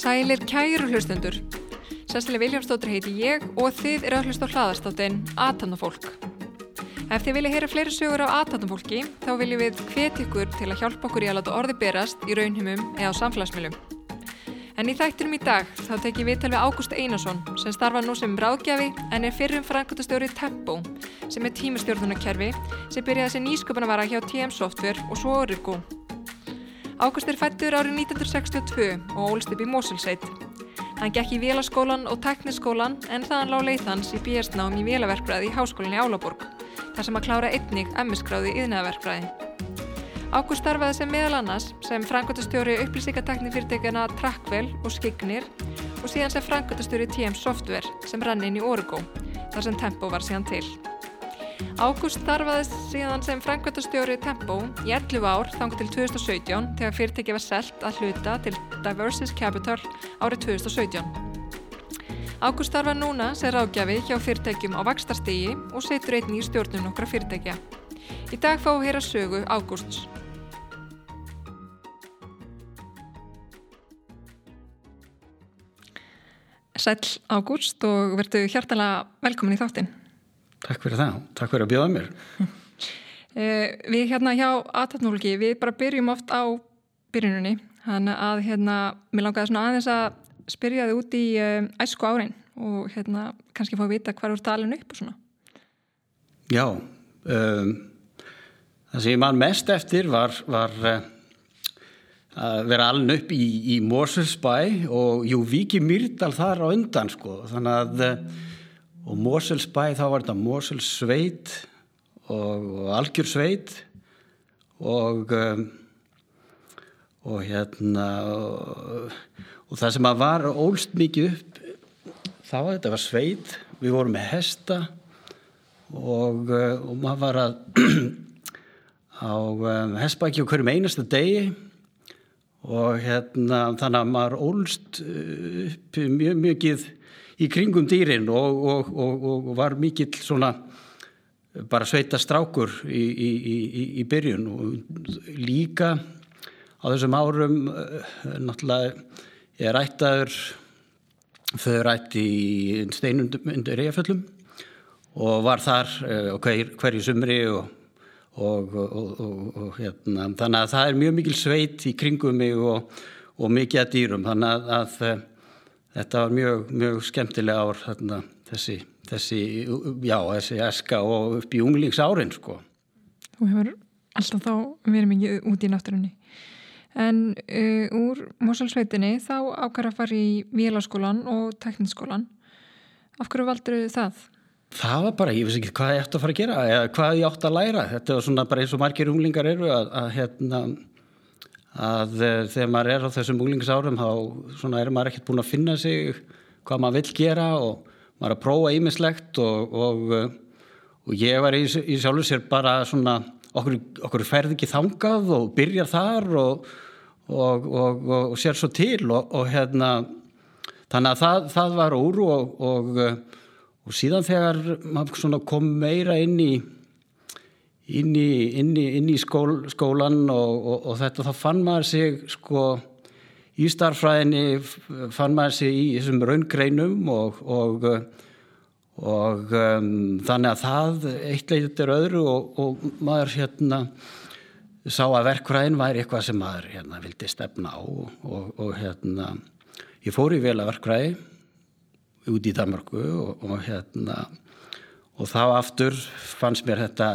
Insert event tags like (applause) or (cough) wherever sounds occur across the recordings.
Sælir kæru hlustundur. Sessileg Viljámsdóttir heiti ég og þið eru að hlusta á hlaðastáttin Atanafólk. Ef þið viljið heyra fleiri sögur af Atanafólki þá viljum við hvet ykkur til að hjálpa okkur í að láta orði berast í raunhumum eða á samfélagsmiðlum. En í þættinum í dag þá tekjum við til við Ágúst Einarsson sem starfa nú sem ráðgjafi en er fyrrum frangotastjóri Tempo sem er tímastjórnunarkerfi sem byrjaði sem nýsköpunavara hjá TM Software og svo Origo. Ágúst er fættur árið 1962 og ólst upp í Mosulsveit. Hann gekk í vélaskólan og tekniskólan en þaðan lág leið hans í BS-nám í vélaverkfræði í Háskólinni Álaborg, þar sem að klára einnig MS-gráði yðnaverkfræði. Ágúst starfaði sem meðal annars sem frangotastjóri upplýsingatekni fyrirtækjana Trackvel og Skignir og síðan sem frangotastjóri TM Software sem rann inn í Origo, þar sem Tempo var síðan til. Ágúst starfaði síðan sem frangvöldastjóri Tempo í 11 ár þangu til 2017 þegar fyrirtæki var selt að hluta til Diversis Capital árið 2017. Ágúst starfaði núna sem ráðgjafi hjá fyrirtækjum á vakstarstigi og setur einnig í stjórnum nokkra fyrirtækja. Í dag fáum við heyra sögu Ágústs. Sæl Ágúst og verðu hjartalega velkomin í þáttinn. Takk fyrir það, takk fyrir að bjóða mér. (laughs) Eh, við hérna hjá aðtatnúlgi, við bara byrjum oft á byrjununni, þannig að hérna, mér langaði svona aðeins að spyrja þið út í um, æsku árin og hérna kannski fá að vita hvað eru talin upp og svona. Já, um, það sem ég man mest eftir var, var að vera alveg upp í, í Morselsbæ og jú, Viki Myrdal þar á undan sko, þannig að uh, og Moselsbæ þá var þetta Moselsveit og, og Algjursveit og um, og hérna og, og það sem að var ólst mikið upp þá var þetta var sveit. Við vorum með hesta og, uh, og maður var að (clears throat) á um, hestbæki og hverjum einasta degi og hérna þannig að maður ólst uh, upp mjög mikið í kringum dýrin og, og, og, og var mikill svona bara sveita strákur í, í, í, í byrjun. Og líka á þessum árum eh, náttúrulega er ættaður þau rætti í steinundur Eyjaföllum og var þar hver, hverju sumri og, og, og, og hérna, þannig að það er mjög mikil sveit í kringum mig og mikið að dýrum þannig að, að þetta var mjög, mjög skemmtilega ár þarna, þessi, þessi, já, þessi eska og upp í unglingsárin sko. Þú hefur alltaf þá verið mikið út í náttúrunni en uh, úr Mosalsveitinni þá ákvæða að fara í vélaskólan og tekniskólan af hverju valdur það? Það var bara, ég veist ekki hvað ég ætti að fara að gera eða hvað ég átti að læra. Þetta var svona bara eins og margir unglingar eru að, að hérna að eh, þegar maður er á þessum úlingsárum þá er maður ekkert búin að finna sig hvað maður vil gera og maður er að prófa ímislegt og, og, eh, og ég var í, í sjálfu sér bara svona okkur, okkur ferð ekki þangað og byrjar þar og, og sér svo til og hérna þannig að það, það var úr og síðan þegar maður kom meira inn í inn í, inn í, inn í skól, skólan og, og, og þetta þá fann maður sig sko í starfræðinni fann maður sig í þessum raungreinum og, og um, þannig að það eitt leitt er öðru og maður hérna sá að verkfræðin væri eitthvað sem maður hérna vildi stefna á og hérna ég fór í vel að verkfræði út í Danmarku og hérna og þá aftur fannst mér þetta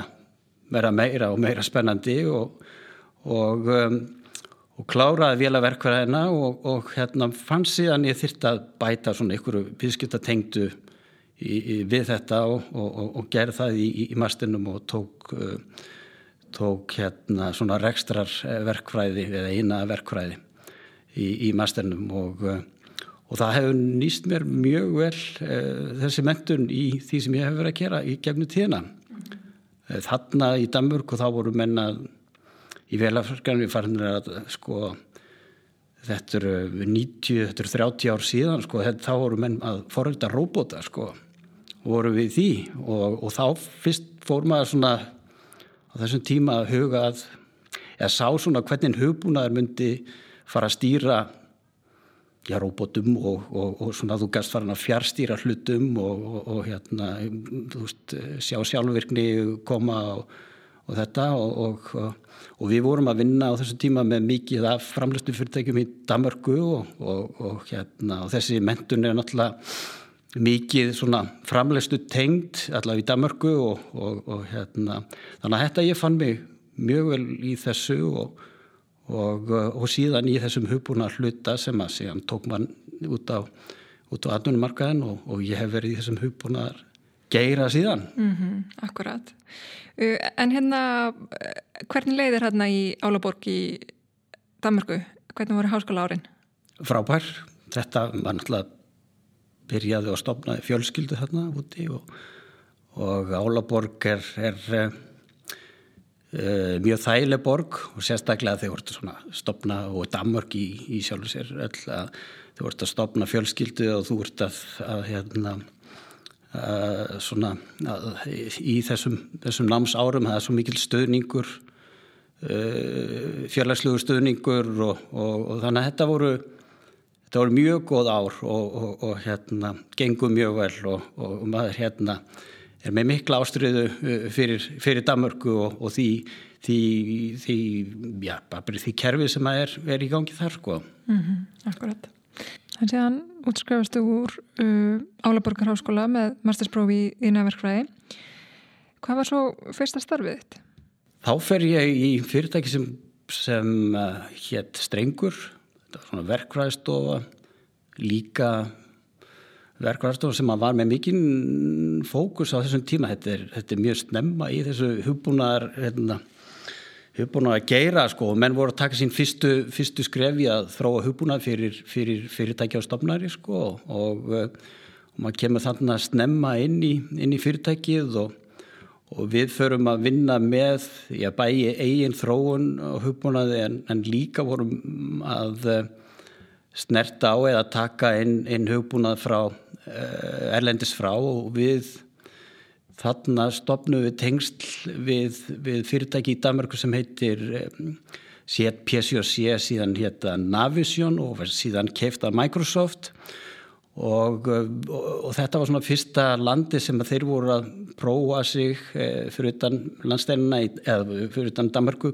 vera meira og meira spennandi og, og, um, og kláraði vélaverkvæðina og, og hérna fann síðan ég þyrta að bæta svona ykkur viðskiptatengdu við þetta og gerði það í, í mastinum og tók, uh, tók hérna svona rekstrar verkfræði eða eina verkfræði í, í mastinum og uh, og það hefur nýst mér mjög vel uh, þessi mentun í því sem ég hef verið að gera í gegnum tíðina. Eh, þarna í Danmörk og þá voru menna í velafskan við farinir að sko þetta eru 90, þetta eru 30 ár síðan sko, þetta, þá voru menn að forölda róbóta sko, voru við því. Og, og þá fyrst fór maður svona á þessum tíma að huga að eða sá svona hvernig hugbúnaður myndi fara að stýra já, róbótum og, og, og svona þú gæst farin að fjárstýra hlutum og hérna, þú veist, sjá sjálfvirkni koma og þetta og og við vorum að vinna á þessu tíma með mikið af framlustu fyrirtækjum í Damörgu og, og, og, hérna, og þessi mentun er náttúrulega mikið svona framlustu tengd allavega í Damörgu og hérna, þannig að þetta ég fann mig mjög vel í þessu og síðan í þessum hugbúna hluta sem að síðan tók mann út á út á atvinnumarkaðin og ég hef verið í þessum hugbúnaðar geira síðan. Mm -hmm, akkurat. Uh, en hérna, hvernig leiðir hérna í Álaborg í Danmarku? Hvernig voru háskóla árin? Frábær. Þetta var náttúrulega byrjaði að stopna fjölskyldu hérna úti og, og Álaborg er, er uh, mjög þægileg borg og sérstaklega þeir voru svona stopna og Danmark í, í sjálfur sér öll að þeir voru að stopna fjölskyldu og þú voru að, að hérna Uh, svona uh, í þessum, þessum námsárum það er svo mikil stöðningur uh, fjarlagslugur stöðningur og, og, og þannig að þetta voru þetta voru mjög góð ár og, og hérna gengur mjög vel og maður hérna er með mikla ástriðu fyrir, fyrir Damörgu og því því, því já, því kerfi sem er, er í gangi þar sko mm -hmm, Akkurat En síðan útskrifastu úr uh, Álaborgarháskóla með mastersprófi í, nefnverkfræði. Hvað var svo fyrsta starfið þitt? Þá fer ég í fyrirtæki sem, sem uh, hétt Strengur, þetta var svona verkfræðistofa, líka verkfræðistofa sem var með mikinn fókus á þessum tíma. Þetta er, þetta er mjög snemma í þessu hugbúnaðar hérna, hugbúna að geira sko menn voru að taka sín fyrstu, fyrstu skrefi að þróa hugbúna fyrir, fyrir fyrirtæki á stofnari sko og, og, og maður kemur þannig að snemma inn í, inn í fyrirtækið og, og við förum að vinna með já, bæi eigin þróun og hugbúnaði en, en líka vorum að snerta á eða taka inn, inn hugbúnað frá eh, erlendis frá og við Þarna stopnum við tengsl við, við fyrirtæki í Danmarku sem heitir PCC síðan hétta Navision og síðan keifta Microsoft. Og, og, og þetta var svona fyrsta landi sem þeir voru að prófa sig eh, fyrir utan landsteinina eða fyrir utan Danmarku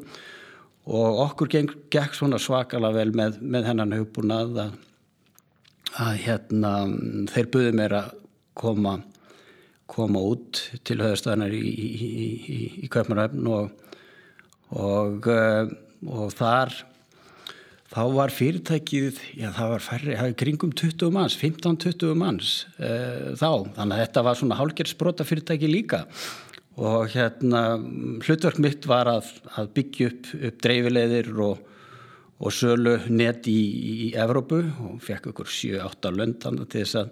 og okkur geng, gekk svona svakala vel með, með hennan hugbúnað að, að hérna þeir buði mér að koma koma út til höðastöðanar í, í, í, í Kaupmannöfn og, og, eh, og þar þá var fyrirtækið, já það var færri, það var kringum 20 manns, 15-20 manns e, þá, þannig að þetta var svona hálgerðsbrota fyrirtæki líka. og hérna hlutverk mitt var að, að byggja upp, upp dreifilegðir og, og sölu net í, í Evrópu og fekk okkur 7-8 lönd til þess að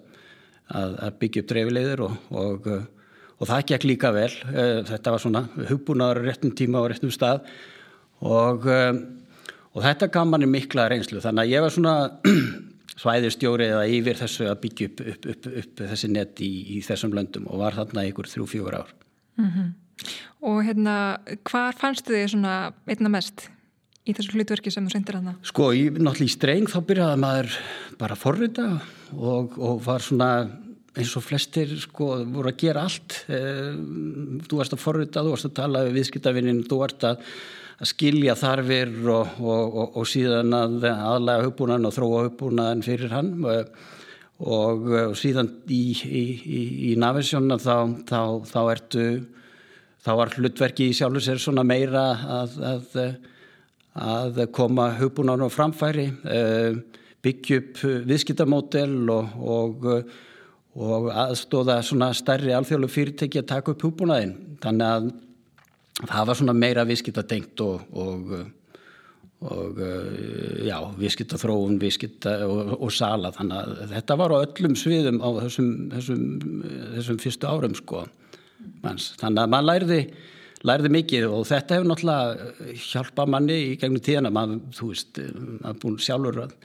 að, að byggja upp dreifilegðir og, og, og það gekk líka vel. Eh, þetta var svona hugbúnaður réttum tíma og réttum stað og, eh, og þetta gaf manni mikla reynslu þannig að ég var svona (clears throat) svæðistjóri eða yfir þessu að byggja upp, upp, upp, upp þessi nett í, í þessum löndum og var þarna ykkur þrjú-fjögur ár. Mm -hmm. Og hérna, hvar fannstu þið svona einna mest? í þessu hlutverki sem þú sendir hana? Sko, ég, náttúrulega í streng þá byrjaði maður bara að forrita og, og var svona eins og flestir sko voru að gera allt eh, þú varst að forrita, þú varst að tala við viðskiptavinnin, þú varst að, að skilja þarfir og, og, og síðan að aðlæga hugbúnan og þróa hugbúnan fyrir hann og síðan í, í, í, í Navision þá, þá, þá ertu þá var hlutverki í sjálfur sér svona meira að, að að koma hugbúnan á framfæri, eh, byggja upp viðskiptamódel og, og, og aðstóða svona stærri alþjóðlu fyrirtæki að taka upp hugbúnaðin. Þannig að það var svona meira viðskiptadengt og, og já, viðskiptaþróun, viðskipta og sala. Þannig að þetta var á öllum sviðum á þessum, þessum, þessum fyrstu árum sko. Þannig að maður læriði lærði mikið og þetta hefur náttúrulega hjálpað manni í gegnum tíðana, maður, þú veist, er búin sjálfur að,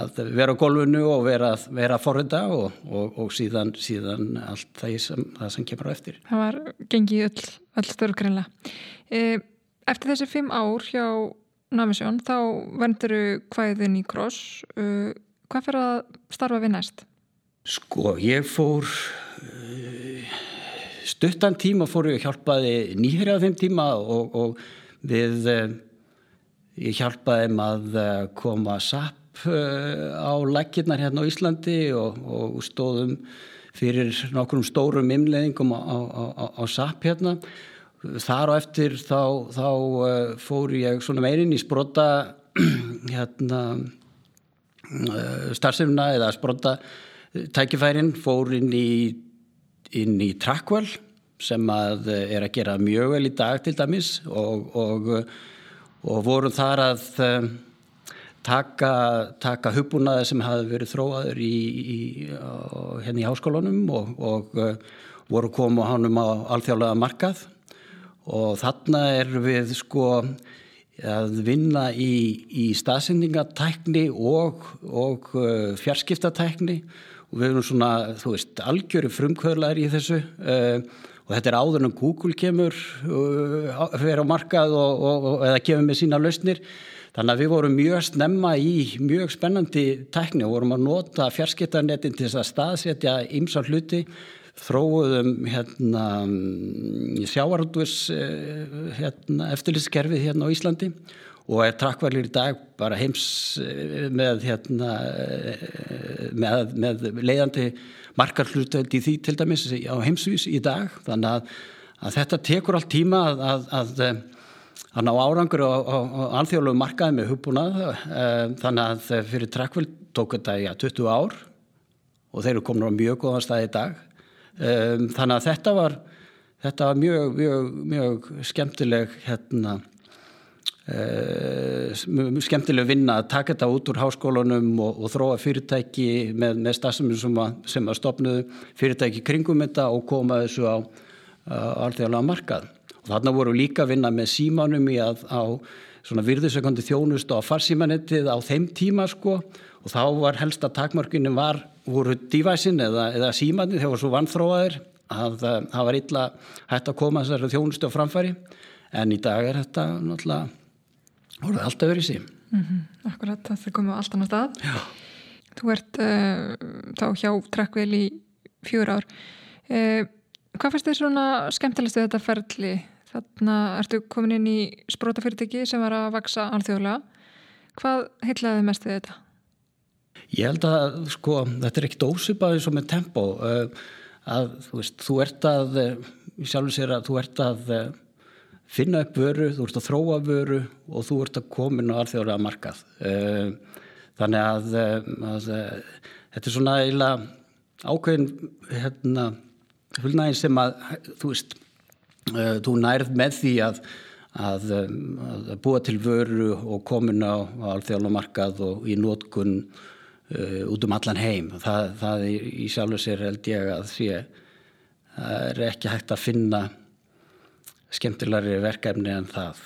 að vera á golfinu og vera, vera að forrönda og, og, og síðan, síðan allt það sem, það sem kemur á eftir. Það var gengið öll, öll störgreinlega. Eftir þessi fimm ár hjá Namisjón þá venduru hvaðin í kross. Hvað fyrir að starfa við næst? Sko, ég fór stuttan tíma fór ég að hjálpaði nýherja á þeim tíma og, og við eh, ég hjálpaði þeim að koma SAP eh, á lækirnar hérna á Íslandi og, og stóðum fyrir nokkrum stórum imleðingum á, á, á, á SAP hérna þar á eftir þá, þá fór ég svona meirinn í sprota (clears throat) hérna starfsefna eða sprota tækifærin fór inn í inn í Trackwell sem að eh, er að gera mjög vel í dag til dæmis og, og, og vorum þar að taka, taka hugbúnaði sem hafi verið þróaður í, í, hérna í háskólanum og, og voru komið hánum á alþjóðlega markað og þarna er við sko að vinna í, í staðsendingatækni og, og uh, fjarskiptatækni. Og við erum svona, þú veist, algjöru frumkvöðlar í þessu uh, og þetta er áður en Google kemur uh, fyrir á markað og, og, og, eða kemur með sína lausnir. Þannig að við vorum mjög snemma í mjög spennandi tækni og vorum að nota fjarskiptarnetin til þess að staðsetja ymsa hluti þróuðum hérna sjávarútvers uh, hérna, eftirlitskerfið hérna á Íslandi og er trakkvælir í dag bara heims eh, með, hérna, eh, með, með leiðandi markarhlutöld í því til dæmis á heimsvís í dag. Þannig að, að þetta tekur allt tíma að, að, að eh, ná árangur á alþjóðlegu markaði með hugbúnað. Þannig að fyrir trakkvæl tók þetta í 20 ár og þeir eru komin á mjög góðan stað í dag þannig að þetta var, þetta var mjög, mjög, mjög skemmtileg hérna Uh, skemmtileg vinna að taka þetta út úr háskólanum og, og þróa fyrirtæki með, með stafsumum sem, sem að stopnuðu fyrirtæki kringum þetta og koma þessu á alþjóðlega markað. Og þarna voru líka að vinna með símanum í að á svona virðusekondi þjónust á farsímanettið á þeim tíma sko og þá var helsta takmörkunni var voru dívæsin eða, eða símanið þegar svo vannþróaðir að það var illa hægt að koma þessari þjónustu á framfæri en í dag er þetta náttúrulega voruð alltaf verið síðan mm -hmm. Akkurat, það komið alltaf á stað Já. Þú ert uh, þá hjá Trekkvel í fjúr ár uh, Hvað fyrst þið svona skemmtilegst við þetta ferli? Þannig ertu komin inn í sprótafyrirtæki sem var að vaksa alþjóðlega Hvað heitlaði mest við þetta? Ég held að sko, þetta er ekkit ósupaðið svo með tempo uh, að þú veist, þú ert að sjálfur sér að þú ert að finna upp vöru, þú ert að þróa vöru og þú ert að komin á alþjóðlega markað. Eh, þannig að, eh, að eh, þetta er svona eiginlega ákveðin hérna, hulnægin sem að þú veist, þú nærð með því að, að, að búa til vöru og komin á, á alþjóðlega markað og í nótkun uh, út um allan heim. Það, það í sjálfu sér held ég að því að það er ekki hægt að finna skemmtilegri verkefni en það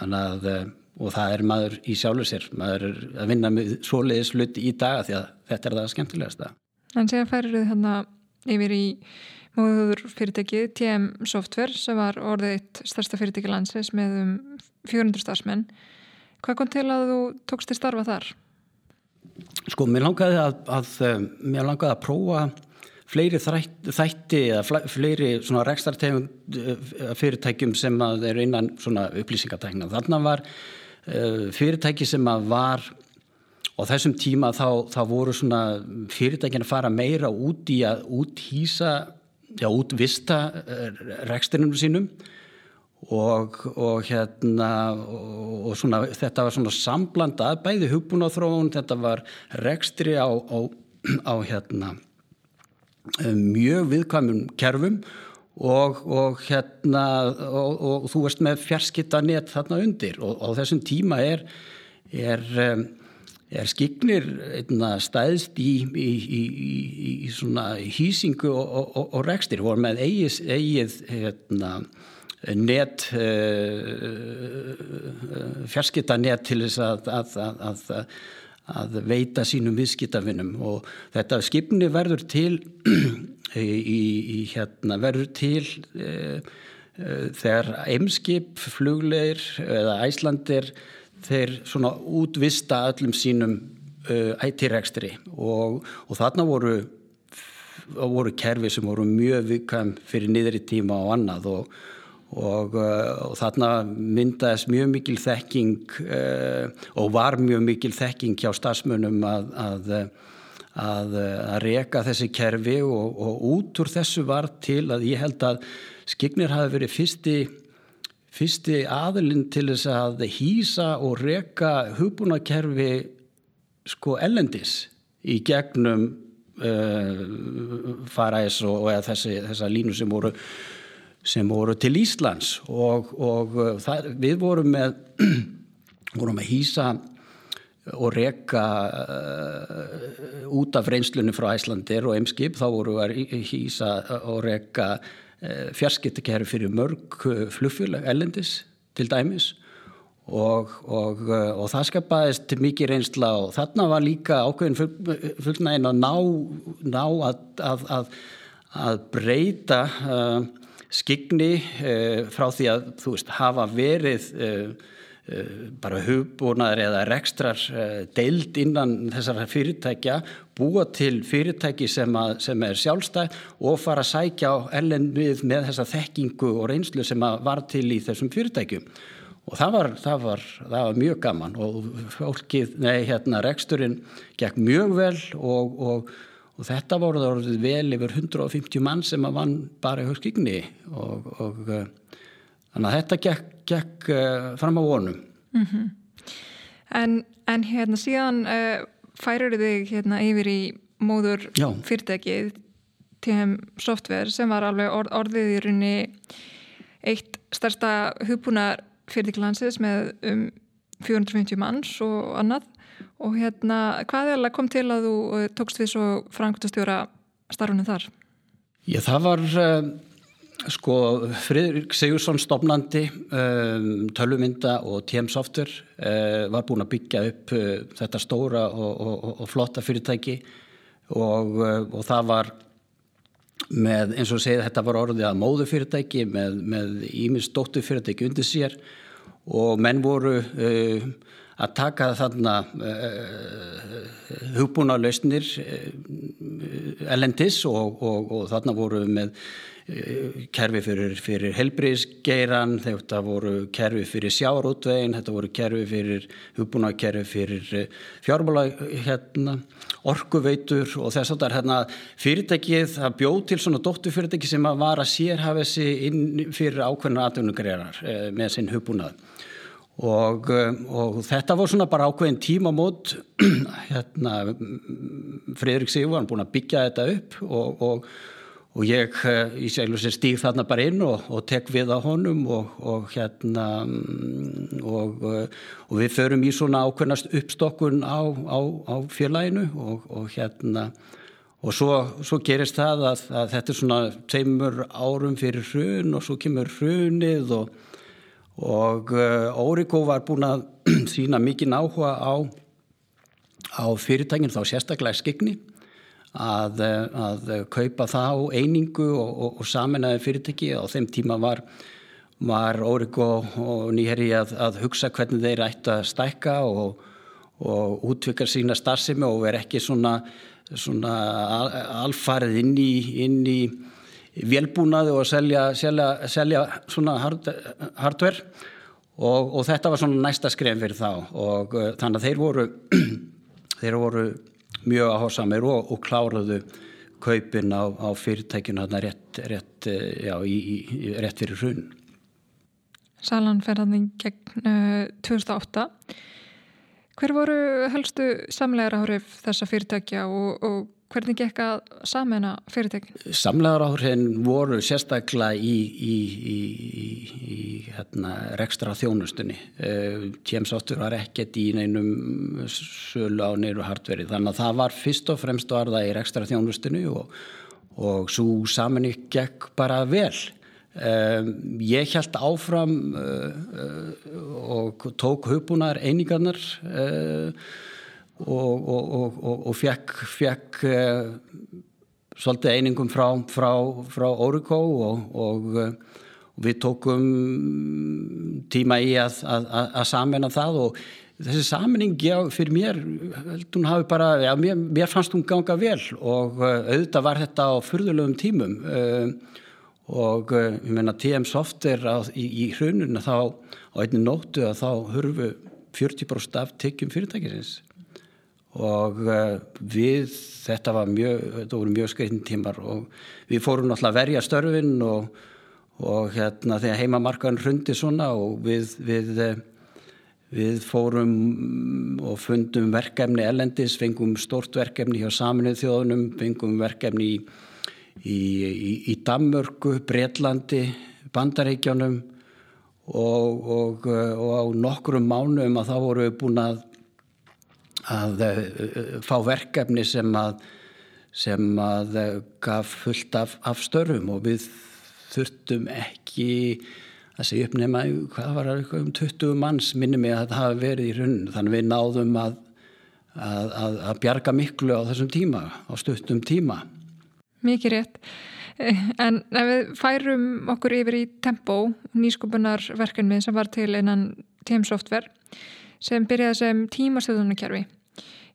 að, eh, og það er maður í sjálfur sér maður er að vinna með svoleiðis hlut í daga því að þetta er það skemmtilegasta En séðan færir þið hérna yfir í móður fyrirtækið TM Software sem var orðið eitt stærsta fyrirtæki landsins með um 400 starfsmenn Hvað kom til að þú tókst þér starfa þar? Sko, mér langaði að, að eh, mér langaði að prófa fleiri þætti eða fleiri svona rekstartegund eh, fyrirtækjum sem að eru innan svona upplýsingatækna. Þarna var uh, fyrirtæki sem að var og þessum tíma þá, þá voru svona fyrirtækin að fara meira út í að úthýsa, já útvista reksturinnum sínum og, og hérna og, og svona þetta var svona samblandað bæði hugbúna þróun, þetta var rekstri á, á, á hérna Eh, mjög viðkvæmum kerfum og, og hérna og, og þú veist með fjarskittanett þarna undir. Og á þessum tíma er er, er skiknir stæðst í, í, í, í hýsingu og, og rekstir voru með eigið, eigið hérna, net fjarskita net til þess að, að, að, að veita sínum viðskitafinnum og þetta skipni verður til (clears throat) í, í hérna verður til e, e, þegar eimskip, flugleir eða æslandir þeir svona útvista öllum sínum uh, IT-rekstri og, og þarna voru voru kerfi sem voru mjög vikam fyrir niðri tíma og annað. Og, og, uh, og þarna myndaðist mjög mikil þekking uh, og var mjög mikil þekking hjá stafsmönum að, að, að, að reka þessi kerfi og, og út úr þessu var til að ég held að Skignir hafi verið fyrsti fyrsti aðilinn til þess að hýsa og reka hugbúnakerfi sko ellendis í gegnum uh, faræs og, og þessi, þessa línu sem voru, sem voru til Íslands og, og uh, það, við vorum með, (clears throat) vorum að hýsa og reka uh, út af reynslunni frá Æslandir og Emskip þá voru að hýsa og reka uh, fjarskiptakerfi fyrir mörg uh, flugfjöla ellendis til dæmis. Og, og, uh, og það skapaðist mikið reynsla og þarna var líka ákveðin fullnægin að ná, ná að, að, að, að breyta uh, skigni uh, frá því að þú veist hafa verið uh, uh, bara hugbúnaður eða rekstrar uh, deild innan þessara fyrirtækja búa til fyrirtæki sem, sem er sjálfstæð og fara að sækja á ellendið með þessa þekkingu og reynslu sem var til í þessum fyrirtækjum. Og það var, það var, það var mjög gaman og fólkið, nei hérna reksturinn gekk mjög vel og, og, og þetta voru það orðið vel yfir 150 mann sem að vann bara í höfskigni og, og uh, þannig að þetta gekk, gekk uh, fram á vonum mm -hmm. en, en hérna síðan uh, færur þig hérna yfir í móður fyrirtækið TM Software sem var alveg orð, orðið í runni eitt starsta hugbúnar fyrirtæklandsins með um 450 manns og annað og hérna, hvað er alveg kom til að þú uh, tókst því svo frangutastjóra starfunum þar? Já, það var uh, sko Friðrik Sigursson stopnandi um, tölvumynda og TM Software uh, var búin að byggja upp uh, þetta stóra og, og, og flotta fyrirtæki og, og það var með eins og segið þetta var orðið að móðu fyrirtæki með ímins dóttu fyrirtæki undir sér og menn voru að taka þarna uh, hugbúna lausnir elendis og, og, og þarna voru með kerfi fyrir, fyrir helbriðsgeiran, þetta voru kerfi fyrir sjárótvegin, þetta voru kerfi fyrir hugbúna kerfi fyrir fjármála hérna, orkuveitur og þess að hérna, fyrirtækið, það bjóð til svona dótturfyrirtæki sem að var að sérhafa inn fyrir ákveðna atvinnugreinar með sinn hugbúnað Og, og þetta voru svona bara ákveðin tímamót (clears throat) hérna Fridrik Sigur var búin að byggja þetta upp og, og, og ég í seglu sem stíð þarna bara inn og tek við á honum og hérna og við förum í svona ákveðnast uppstokkun á, á, á félaginu og hérna og svo, svo gerist það að, að þetta er svona teimur árum fyrir hrun og svo kemur hrunið og og uh, Órikó var búin að (clears throat) sína mikið áhuga á, á fyrirtækinn þá sérstaklega skikni að, uh, að kaupa þá einingu og, og, og saminnaði fyrirtæki. Og þeim tíma var, var Órikó og nýherri að, að hugsa hvernig þeir ættu að stækka og, og útvikar sína starfsemi og vera ekki svona, svona alfarið inn í, inn í velbúnaði og selja, selja, selja svona hard, hardware. Og, og þetta var svona næsta skref fyrir þá. Og uh, þannig að þeir voru (clears throat) þeir voru mjög áhersamir og, og kláruðu kaupin á, á fyrirtækjuna rétt, rétt, uh, já, í, í, rétt fyrir hrun. Salan ferðaninn gegn uh, 2008 Hver voru helstu samlegar áhrif þessa fyrirtækja og, og Hvernig gekk að samena fyrirtekin? Samlegar áhrifin voru sérstaklega í, í, í, í hérna, rekstra þjónustunni. Tjemsáttur var ekkert í neinum sölu á neyru hardveri þannig að það var fyrst og fremst varða í rekstra þjónustunni og, og svo samenni gekk bara vel. Um, ég held áfram uh, og tók hupunar einingarnar uh, og, og, og, og fekk, fekk uh, svolítið einingum frá, frá, frá Órikó og við tókum tíma í að, að, að samena það og þessi saminning já, fyrir mér, bara já, mér, mér fannst hún ganga vel og auðvitað var þetta á fyrðulegum tímum og og uh, ég meina TM Software á, í, í hrununa þá á einni nóttu að þá hurfu 40% af tekjum fyrirtækisins og uh, við þetta mjög, þetta voru mjög skreitin tímar og við fórum náttúrulega að verja störfin og, og hérna þegar heimamarkaðin hrundi svona og við, við uh, Við fórum og fundum verkefni ellendis, fengum stort verkefni hjá saminuð þjóðunum, fengum verkefni í í, í, í Danmörku, Breitlandi, Bandaríkjónum og, og, og á nokkrum mánum að þá voru við búin að, að uh, fá verkefni sem að, sem að gaf fullt af, af störfum og við þurftum ekki að segja upp nema hvað var um 20 manns minni mig að þetta hafi verið í rauninu þannig við náðum að, að, að bjarga miklu á þessum tíma, á stuttum tíma mikið rétt. Eh, en ef við færum okkur yfir í Tempo, nýskupunarverkefni sem var til einan TM Software sem byrjaði sem tímastöðunarkerfi.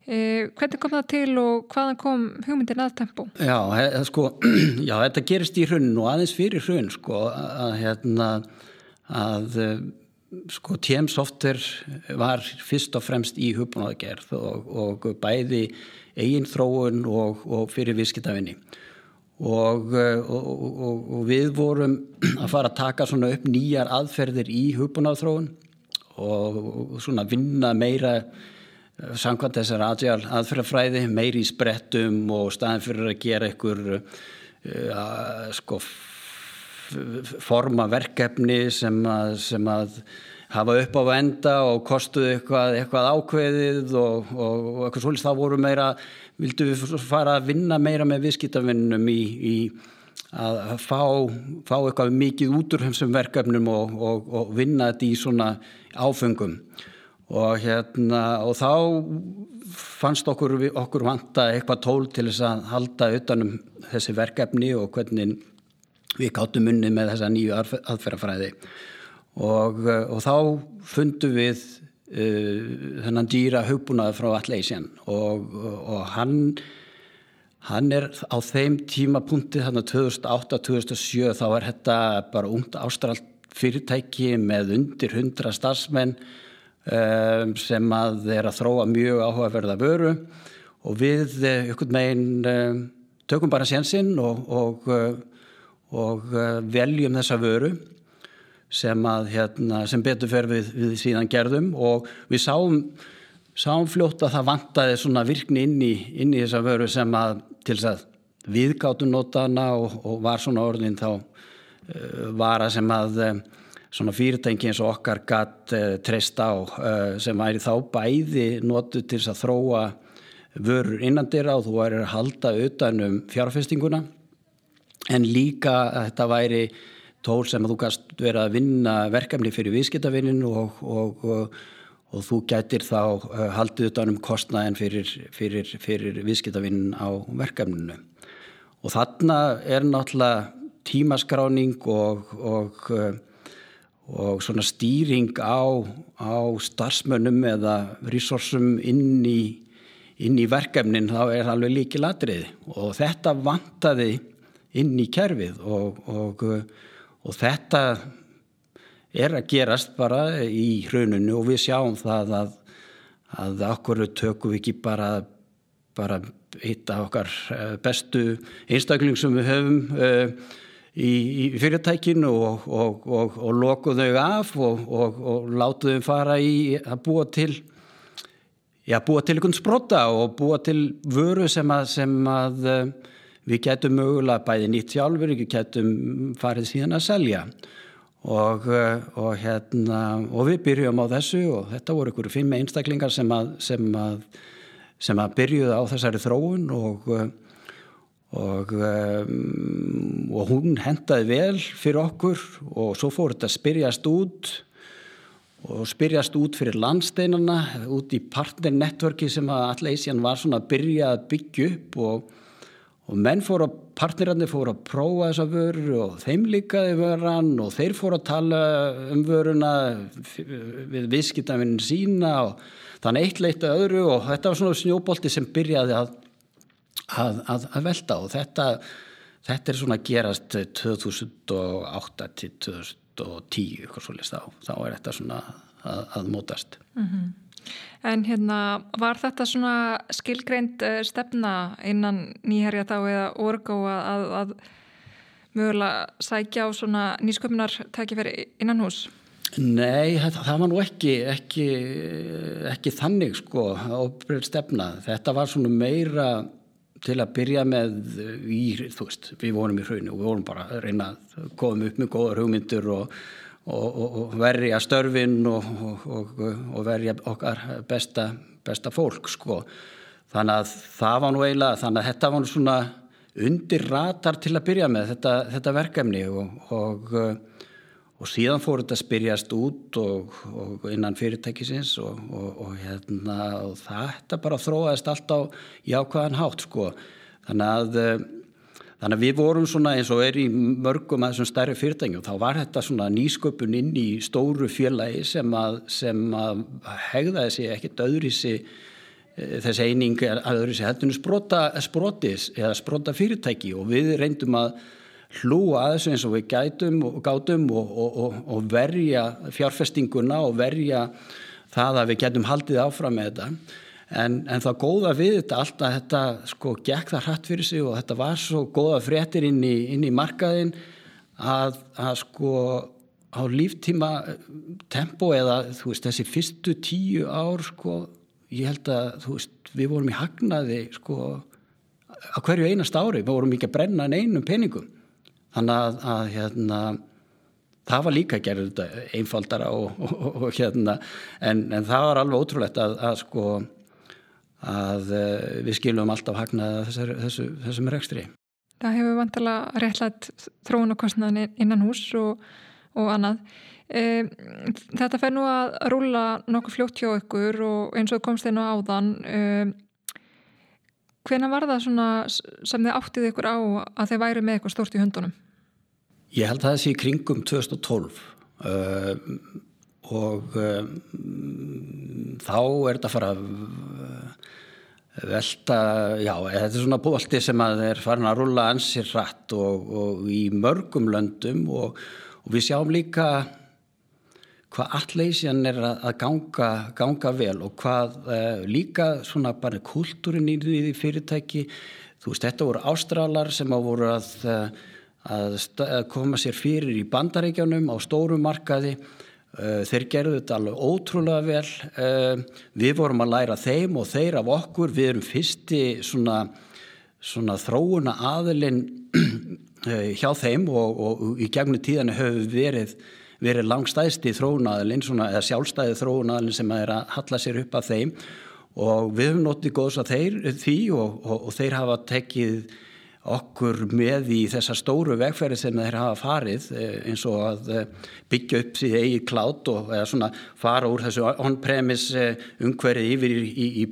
Eh, hvernig kom það til og hvaðan kom hugmyndin að Tempo? Já, he, sko, (clears throat) já þetta gerist í hrunn og aðeins fyrir hrunn sko, að, hérna, að sko, TM Software var fyrst og fremst í hugbúnaðagerð og, og bæði eigin þróun og, og fyrir viðskiptafinni og, eh, og, við vorum (clears throat) að fara að taka upp nýjar aðferðir í hugbúnaðþróun og svona vinna meira eh, samkvæmt þessar aðferðafræði meiri í sprettum og staðin fyrir að gera einhver uh, sko forma verkefni sem að, sem að hafa upp á venda og kostuðu eitthvað, eitthvað ákveðið og, og, og eitthvað svolítið þá voru meira vildum við fara að vinna meira með viðskiptavinnum í, í að fá, fá eitthvað mikið út úr þessum verkefnum og, og, og vinna þetta í svona áfengum og hérna og þá fannst okkur, okkur vanta eitthvað tól til þess að halda utanum þessi verkefni og hvernig við gáttum unni með þessa nýju aðferðafræði. Og, og þá fundum við uh, þennan dýra hugbúnaði frá Atlassian og, og hann hann er á þeim tímapunkti þannig að 2008-2007 þá er þetta bara ungt ástralt fyrirtæki með undir 100 starfsmenn um, sem að er að þróa mjög áhugaverða vöru. Og við ykkur megin um, tökum bara sénsinn og, og, og veljum þessa vöru sem, að, hérna, sem betur fer við, við síðan gerðum. Og við sáum, sáum fljótt að það vantaði svona virkni inn í, inn í þessa vöru sem að til þess að viðgáttu notana og, og var svona orðin þá uh, vara sem að uh, svona fyrirtæki eins og okkar gatt uh, treyst á sem væri þá bæði notu til þess að þróa vörur innandir á þú væri að halda utanum fjárfestinguna. En líka að þetta væri tól sem að þú gæst vera að vinna verkefni fyrir viðskiptavinnin og, og, og, og þú gætir þá uh, haldið utanum kostnæðin fyrir, fyrir, fyrir viðskiptavinnin á verkefninu. Og þarna er náttúrulega tímaskráning og uh, svona stýring á, á starfsmönnum eða resursum inn í, inn í verkefnin þá er alveg líki ladrið og þetta vantaði inn í kerfið og, og og þetta er að gerast bara í hruninu og við sjáum það að, að okkur tökum við ekki bara, bara eitt af okkar eh, bestu einstakling sem við höfum uh, í, í fyrirtækinu og, og, og, og lokuð þau af og látu þau fara í að búa til já, búa til einhvern sprota og búa til vöru sem að, sem að uh, við getum mögulega bæði nýtt sjálfur, við getum farið síðan að selja og, eh, og, hérna, og við byrjum á þessu og þetta voru ykkur fimm einstaklingar sem að, sem að, sem að byrjuða á þessari þróun og, og, um, og hún hendaði vel fyrir okkur og svo fór þetta að spyrjast út og spyrjast út fyrir landsteinana út í partnernetverki sem að Atlassian var svona að byrja að byggja upp og, og menn fóru að partnerarnir fóru að prófa þessa vöru og þeim líkaði vöran og þeir fóru að tala um vöruna við viðskiptafinn sína og þannig eitt leitt að öðru og þetta var svona snjóbolti sem byrjaði að að, að, velta og þetta, þetta er svona gerast 2008 til 2010 þá, þá er þetta svona að mótast mm -hmm. En hérna var þetta svona skilgreind uh, stefna innan nýherja þá eða orgu að, að mögulega sækja á svona nýsköpunar takifæri innan hús? Nei, það, það var nú ekki, ekki, ekki þannig sko ábyrð stefna. Þetta var svona meira til að byrja með í, þú veist, við vorum í hrauninu og við vorum bara að reyna að koma upp með góða hugmyndur og, og, og verja störfin og, og verja okkar besta, besta fólk sko. Þannig að það var nú eiginlega, þannig að þetta var nú svona undir ratar til að byrja með þetta, þetta verkefni og og síðan fór þetta að spyrjast út og, og innan fyrirtækisins og, og, og hérna og þetta bara þróaðist alltaf í ákvaðan hátt sko þannig að, þannig að við vorum svona eins og er í mörgum að þessum stærri fyrirtækjum þá var þetta svona nýsköpun inn í stóru fjölaði sem að, sem að hegðaði sig ekkert öðri sig eh, þessi eining að öðru sig heldur sprota, sprotis eða sprota fyrirtæki og við reyndum að hlúa að þessu eins og við gætum og gátum og, og, og verja fjárfestinguna og verja það að við getum haldið áfram með þetta en, en það góða við þetta alltaf þetta sko gekk það hratt fyrir sig og þetta var svo góða fréttir inn í, inn í markaðin að, að sko á líftíma tempo eða þú veist þessi fyrstu tíu ár sko ég held að þú veist við vorum í hagnaði sko á hverju einast ári, við vorum ekki að brenna einum peningum. Þannig að, að hérna, það var líka gerður þetta einfaldara og, og, og hérna en, en það var alveg ótrúlegt að, að sko að eh, við skilum alltaf hagnaða þessar, þessu, þessum rekstri. Það hefur vantilega réttlætt þróunarkostnaðin innan hús og, og annað. E, þetta fær nú að rúla nokkuð fljótt hjá ykkur og eins og komst þeir nú áðan e, Hvena var það sem þið áttið ykkur á að þeir væri með eitthvað stort í hundunum? Ég held að það sé í kringum 2012 uh, og uh, þá er þetta að fara að velta, já, þetta er svona bólti sem að þeir farin að rulla ansir rætt og, og í mörgum löndum og, og við sjáum líka hvað alleysjan er að ganga, ganga vel og hvað uh, líka svona bara kultúrin í því fyrirtæki. Þú veist þetta voru ástralar sem að voru að, eh, að, að koma sér fyrir í bandaríkjanum á stórum markaði þeir gerðu þetta alveg ótrúlega vel. Uh, við vorum að læra þeim og þeir af okkur. Við erum fyrsti svona, svona þróuna aðilinn (clears throat) hjá þeim og, og í gegnum tíðan við verið verið langstæðsti þróunaðalinn eða sjálfstæði þróunaðalinn sem er að halla sér upp að þeim. Og við höfum notið góðs að þeir því og, og, og þeir hafa tekið okkur með í þessa stóru vegferði sem þeir hafa farið eh, eins og að eh, byggja upp því eigi klátt og svona fara úr þessu on-premise eh, umhverfið yfir í, í,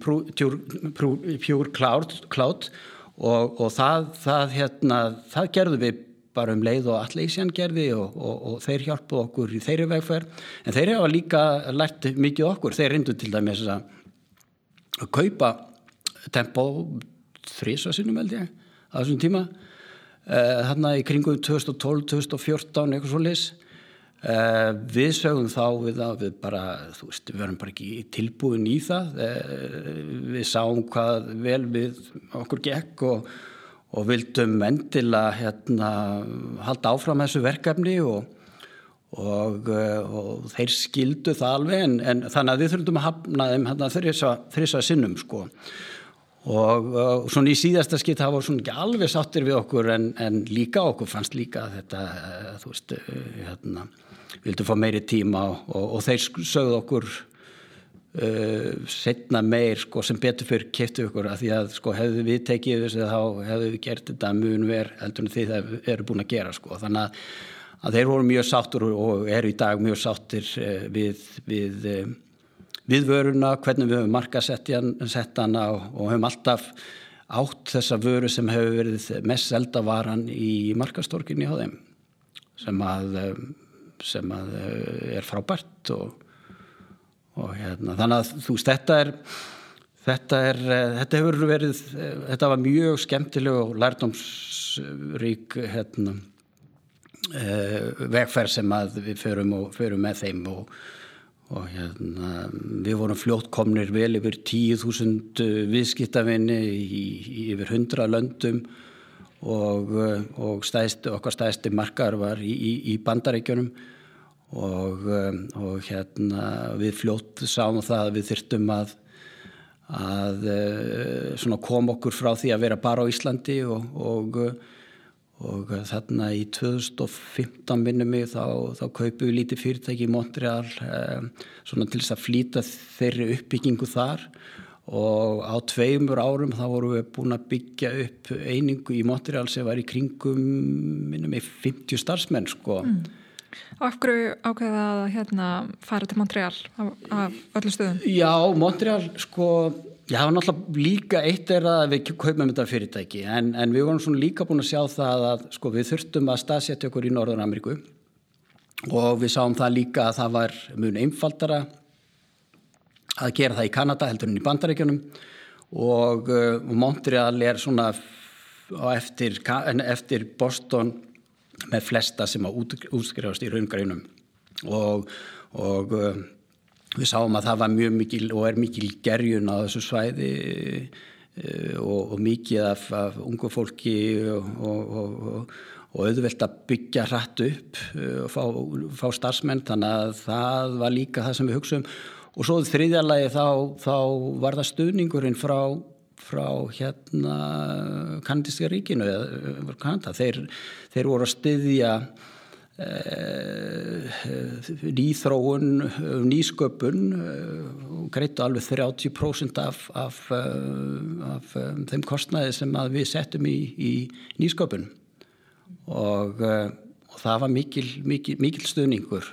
cloud, cloud. Og, og það, það, hérna, það gerðu við bara um leið og Atlassian gerði og, og, og þeir hjálpuð okkur í þeirri vegferð. En þeir hafa líka lært mikið okkur. Þeir reyndu til dæmis að kaupa tempo þrísvarsinnum held ég á þessum tíma. Þarna í kringum 2012-2014 eitthvað svo lis Uh, við sögum þá við, við bara, þú veist, við verðum bara ekki tilbúin í það. Uh, við sáum hvað vel við okkur gekk og, og vildum endilega hérna, halda áfram þessu verkefni og, og, eh, og þeir skildu það alveg en, en þannig að við þurfum að hafna þeim hérna, þrjus að sinnum sko. Og, og svona í síðasta skitt það voru svona ekki alveg sáttir við okkur en, en líka okkur fannst líka þetta, eh, þú veist, eh, hérna, vildum fá meiri tíma og þeir sögðu okkur uh, setna meir sko, sem betur fyrir keftu ykkur að því að sko, hefðu við tekið þessu þá hefðu við gert þetta mun verð heldur en því það eru búin að gera sko. þannig að, að þeir voru mjög sáttur og eru í dag mjög sáttir uh, við, við, við vöruna, hvernig við höfum markasett hana og, og höfum alltaf átt þessa vöru sem hefur verið mest seldavaran í markastorkinni á þeim sem að, sem að er frábært og, og hérna, þannig að þú veist þetta er þetta er, þetta hefur verið þetta var mjög skemmtileg og lærdomsrík hérna vegferð sem við förum, og, förum með þeim og og hérna við vorum fljótt komnir vel yfir 10.000 viðskiptavinni í, í yfir 100 löndum. Og, og stæðst, okkar stæðsti markar var í, í, í bandaríkjunum. Og, og hérna við fljótt sáum það að við þyrtum að að koma okkur frá því að vera bara á Íslandi. Og, og og þarna í 2015 minnum mig þá, þá kaupum við lítið fyrirtæki í Montreal eh, svona til þess að flýta þeirri uppbyggingu þar og á tveimur árum þá vorum við búin að byggja upp einingu í Montreal sem var í kringum minnum mig 50 starfsmenn sko. Mm. Af hverju ákveða að hérna, fara til Montreal af, af öllu stöðum? Já, Montreal sko Já, náttúrulega líka eitt er að við kaupum þetta fyrirtæki en, en við vorum svona líka búin að sjá það að sko, við þurftum að staðsetja okkur í Norður Ameríku. Og við sáum það líka að það var mjög einfaldara að gera það í Kanada heldur en í Bandaríkjunum. Og, uh, Montreal er svona eftir, eftir Boston með flesta sem að útskrifast í raungreinum og, og uh, við sáum að það var mjög mikil og er mikil gerjun á þessu svæði eh, og, og mikið af, af ungu fólki og, og, og auðvelt að byggja hratt upp eh, og fá, fá starfsmenn þannig að það var líka það sem við hugsaum og svo þriðjarlagi þá, þá var það stuðningurinn frá, frá hérna kanadíska ríkinu Kanada. þeir, þeir voru að styðja nýþróun, nýsköpun og eh, greitu alveg 30% af, af, eh, af þeim kostnæði sem við settum í, í nýsköpun. Og, og það var mikil, mikil, mikil stuðningur.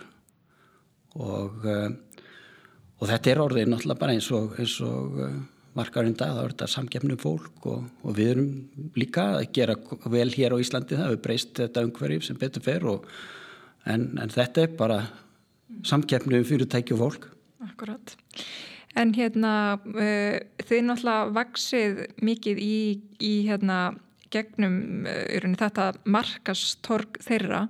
Og, og þetta er orðið náttúrulega bara eins og, eins og markarinn dag, þá er þetta samgefnum fólk og, og við erum líka að gera vel hér á Íslandi, það hefur breyst þetta umhverjum sem betur fer og, en, en þetta er bara samgefnum fyrirtæki og fólk. Akkurat. En hérna uh, þið náttúrulega vaksið mikið í, í hérna gegnum uh, þetta markastorg þeirra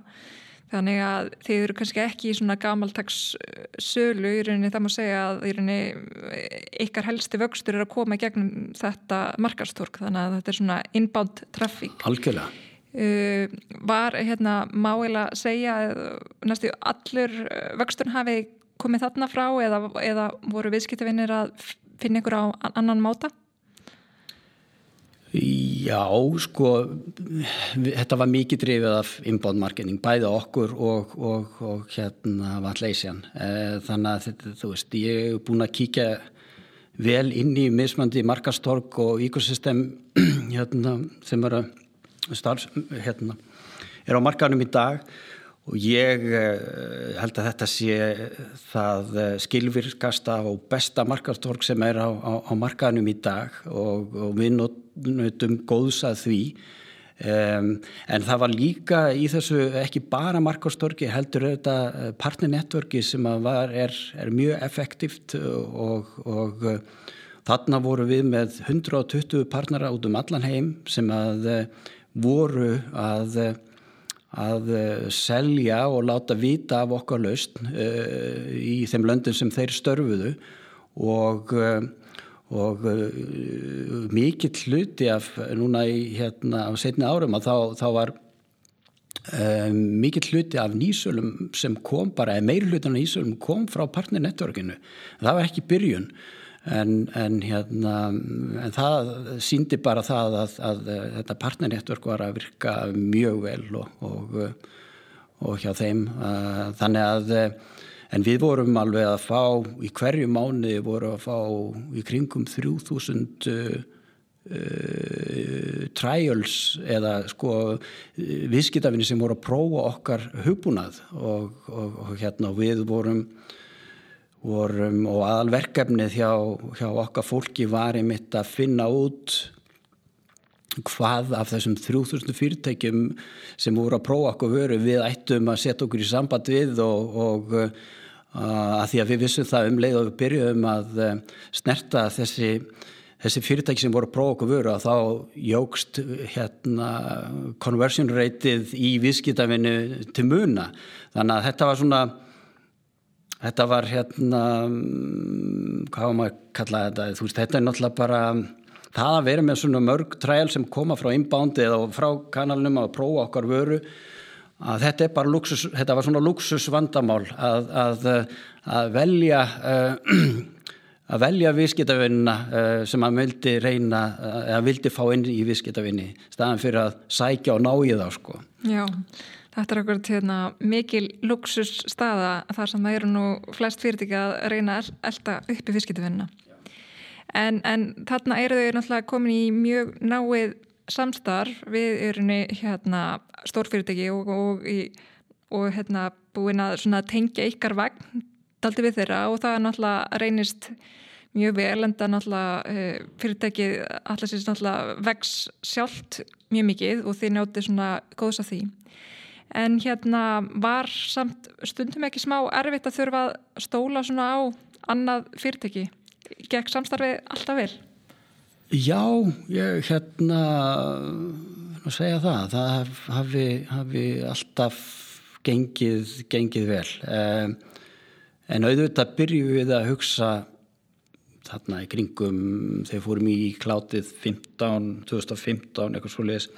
Þannig að þið eru kannski ekki í svona gamaltags uh, sölu í rauninni það má segja að í rauninni uh, ykkar helsti vöxtur er að koma í gegnum þetta markastork þannig að þetta er svona inbound traffic. Algjörlega. Uh, var hérna máilega að segja að næstu allur vöxturn hafi komið þarna frá eða, eða voru viðskiptavinnir að finna ykkur á annan máta? Já, sko, þetta var mikið drifið af inbound marketing, bæða okkur og, og, og hérna Valleisian. Eh, þannig að þetta, þú veist, ég hef búin að kíkja vel inn í mismandi markastorg og ecosystem (clears throat) hérna, sem er, starf, hérna, er á markanum í dag og ég uh, held að þetta sé það uh, skilvirkasta og besta markastorg sem er á, á, á markanum í dag og, og við notum góðs að því. Um, en það var líka í þessu ekki bara markastorgi heldur þetta eh, partnernetworki sem var, er, er mjög effektivt og, og þarna voru við með 120 partnera út um allan heim sem að voru að að uh, selja og láta vita af okkar laust uh, í þeim löndum sem þeir störfuðu. Og, uh, og mikill hluti af núna í hérna á setni árum að þá, þá var mikill hluti af nýsölum sem kom bara, eða meir hluti af nýsölum kom frá partnernetworkinu. Það var ekki byrjun En, en, hérna, en það síndi bara það að, að, að þetta partnernettverk var að virka mjög vel og, og, og hjá þeim. Þannig að en við vorum alveg að fá í hverju mánu vorum að fá í kringum 3000 uh, uh, trials eða sko viðskiptafinni sem voru að prófa okkar hugbúnað og, og hérna við vorum vorum og aðalverkefnið hjá, hjá okkar fólki var einmitt að finna út hvað af þessum 3000 fyrirtækjum sem voru að prófa okkur vöru við ættum að setja okkur í samband við og, og uh, að því að við vissum það um leið og við byrjuðum að uh, snerta þessi, þessi fyrirtæki sem voru að prófa okkur vöru að þá jógst hérna conversion rateið í viðskiptafinu til muna. Þannig að þetta var svona þetta var hérna hvað var maður að kalla þetta? Þú veist þetta er náttúrulega bara það að vera með svona mörg træl sem koma frá inbound eða frá kanalunum að prófa okkar vöru að þetta er bara luxus, þetta var svona luxus vandamál að, að, að velja (clears throat) að velja viðskiptavinnina sem að vildi reyna eða vildi fá inn í viðskiptavinni staðan fyrir að sækja og ná í þá sko. Já Þetta er okkur til hérna, mikil luxus staða þar sem það eru nú flest fyrirtæki að reyna að elda upp í fiskitifinna. En, en þarna eru þau náttúrulega komin í mjög náið samstarf við erunni hérna, stórfyrirtæki og, og, og hérna, búin að tengja ykkar vagn daldi við þeirra og það náttúrulega reynist mjög vel en það náttúrulega eh, fyrirtæki allar sést náttúrulega vex sjálft mjög mikið og þið njótið svona góðs að því en hérna var samt stundum ekki smá erfitt að þurfa að stóla svona á annað fyrirtæki. Gegn samstarfið alltaf vel? Já, ég hérna að segja það. Það hafi, hafi alltaf gengið, gengið vel. Um, en auðvitað byrju við að hugsa þarna í kringum þegar fórum í klátið 15, 2015 eitthvað svo leiðis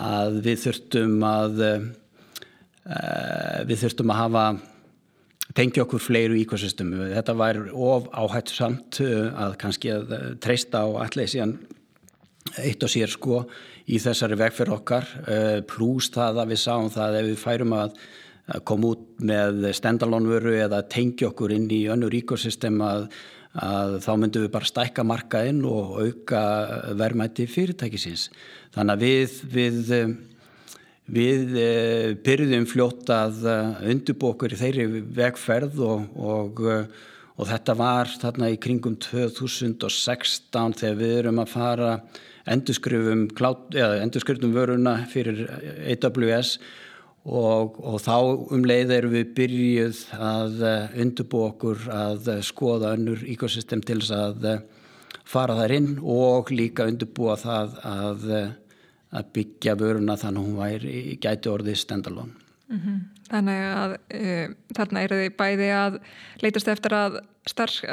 að við þurftum að uh, við þurftum að hafa tengja okkur fleiru íkvæmsystem þetta var of áhætt samt uh, að kannski að treysta á allir síðan eitt og sér sko í þessari vegferð okkar pluss það að við sáum það ef við færum að koma út með stendalónvöru eða tengja okkur inn í önnur íkvæmsystem að að þá myndum við bara stækka markaðinn og auka verðmætti fyrirtækisins. Þannig að við, við, við eh, byrjum fljótt að eh, undurbókur í þeirri vegferð og, og, eh, og þetta var þarna í kringum 2016 þegar við erum að fara endurskrifum, endurskrifum vöruna fyrir AWS Og, og þá um leið erum við byrjuð að uh, undurbú okkur að uh, skoða önnur ekosystem til þess að uh, fara þar inn og líka undurbúa það að, að byggja vöruna þannig að hún væri gæti orðið standalone. Mm -hmm. Þannig að þarna eru þið bæði að leytast eftir að,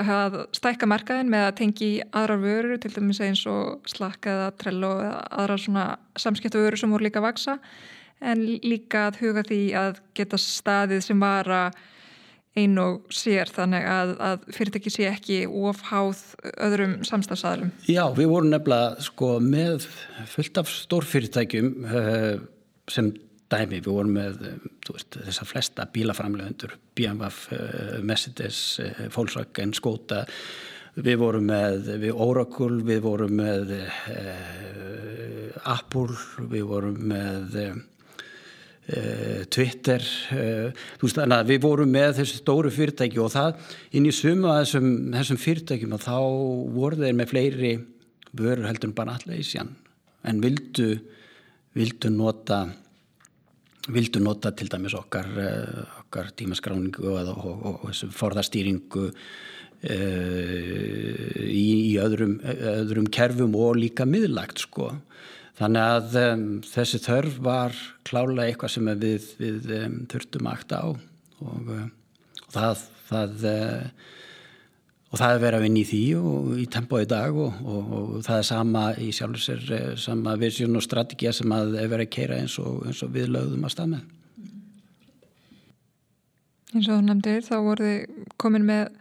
að stækka markaðin með að tengi aðrar vörur til dæmis eins og slakka eða trell og aðrar samskiptu vörur sem voru líka að vaksa en líka að huga því að geta staðið sem vara ein og sér þannig að, að fyrirtæki sé ekki ofháð öðrum samstafsadalum. Já, við vorum nefnilega sko með fullt af stórfyrirtækjum uh, sem dæmi, við vorum með veist, þessar flesta bílaframlegundur BMW, uh, Mercedes, Volkswagen, Skoda við vorum með við Oracle, við vorum með Apple, við vorum með Eh, Twitter eh, þú veist þannig að við vorum með þessu stóru fyrirtæki og það inn í suma þessum, þessum fyrirtækjum og þá voru þeir með fleiri vörur heldur en bara allir ísjan en vildu vildu nota vildu nota til dæmis okkar eh, okkar tímaskráningu og, og, og, og forðastýringu uh, í, í öðrum, öðrum kerfum og líka miðlagt sko Þannig að um, þessi þörf var klálega eitthvað sem við, við um, þurftum aðta á og, uh, og það, það, uh, og það er verið að vinna í því og í tempo í dag og, og, og það er sama í sjálfur sér, uh, sama viðsjón og strategið sem að er verið að keira eins og eins við lögðum að stað með. Eins og þú nefndir þá voru þið komin með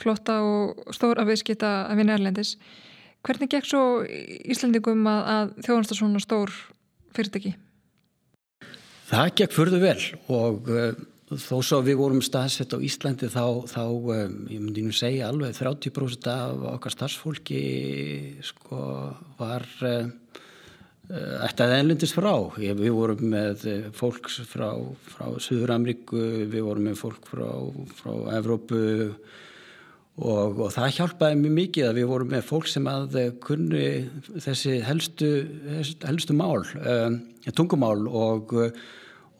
flotta og stóra viðskita að vinna erlendis. Hvernig gekk svo Íslandingum að, að þjóðansta svona stór fyrirtæki? Það gekk fyrðu vel og uh, þó svo við vorum staðsett á Íslandi þá, þá um, ég myndi nú segja alveg 30% af okkar starfsfólki sko var um, ættið enlindist frá. Við vorum með fólk frá, frá Suður Ameríku, við vorum með fólk frá, frá Evrópu og, og það hjálpaði mjög mikið að við vorum með fólk sem að kunni þessi helstu, helstu mál, um, tungumál og,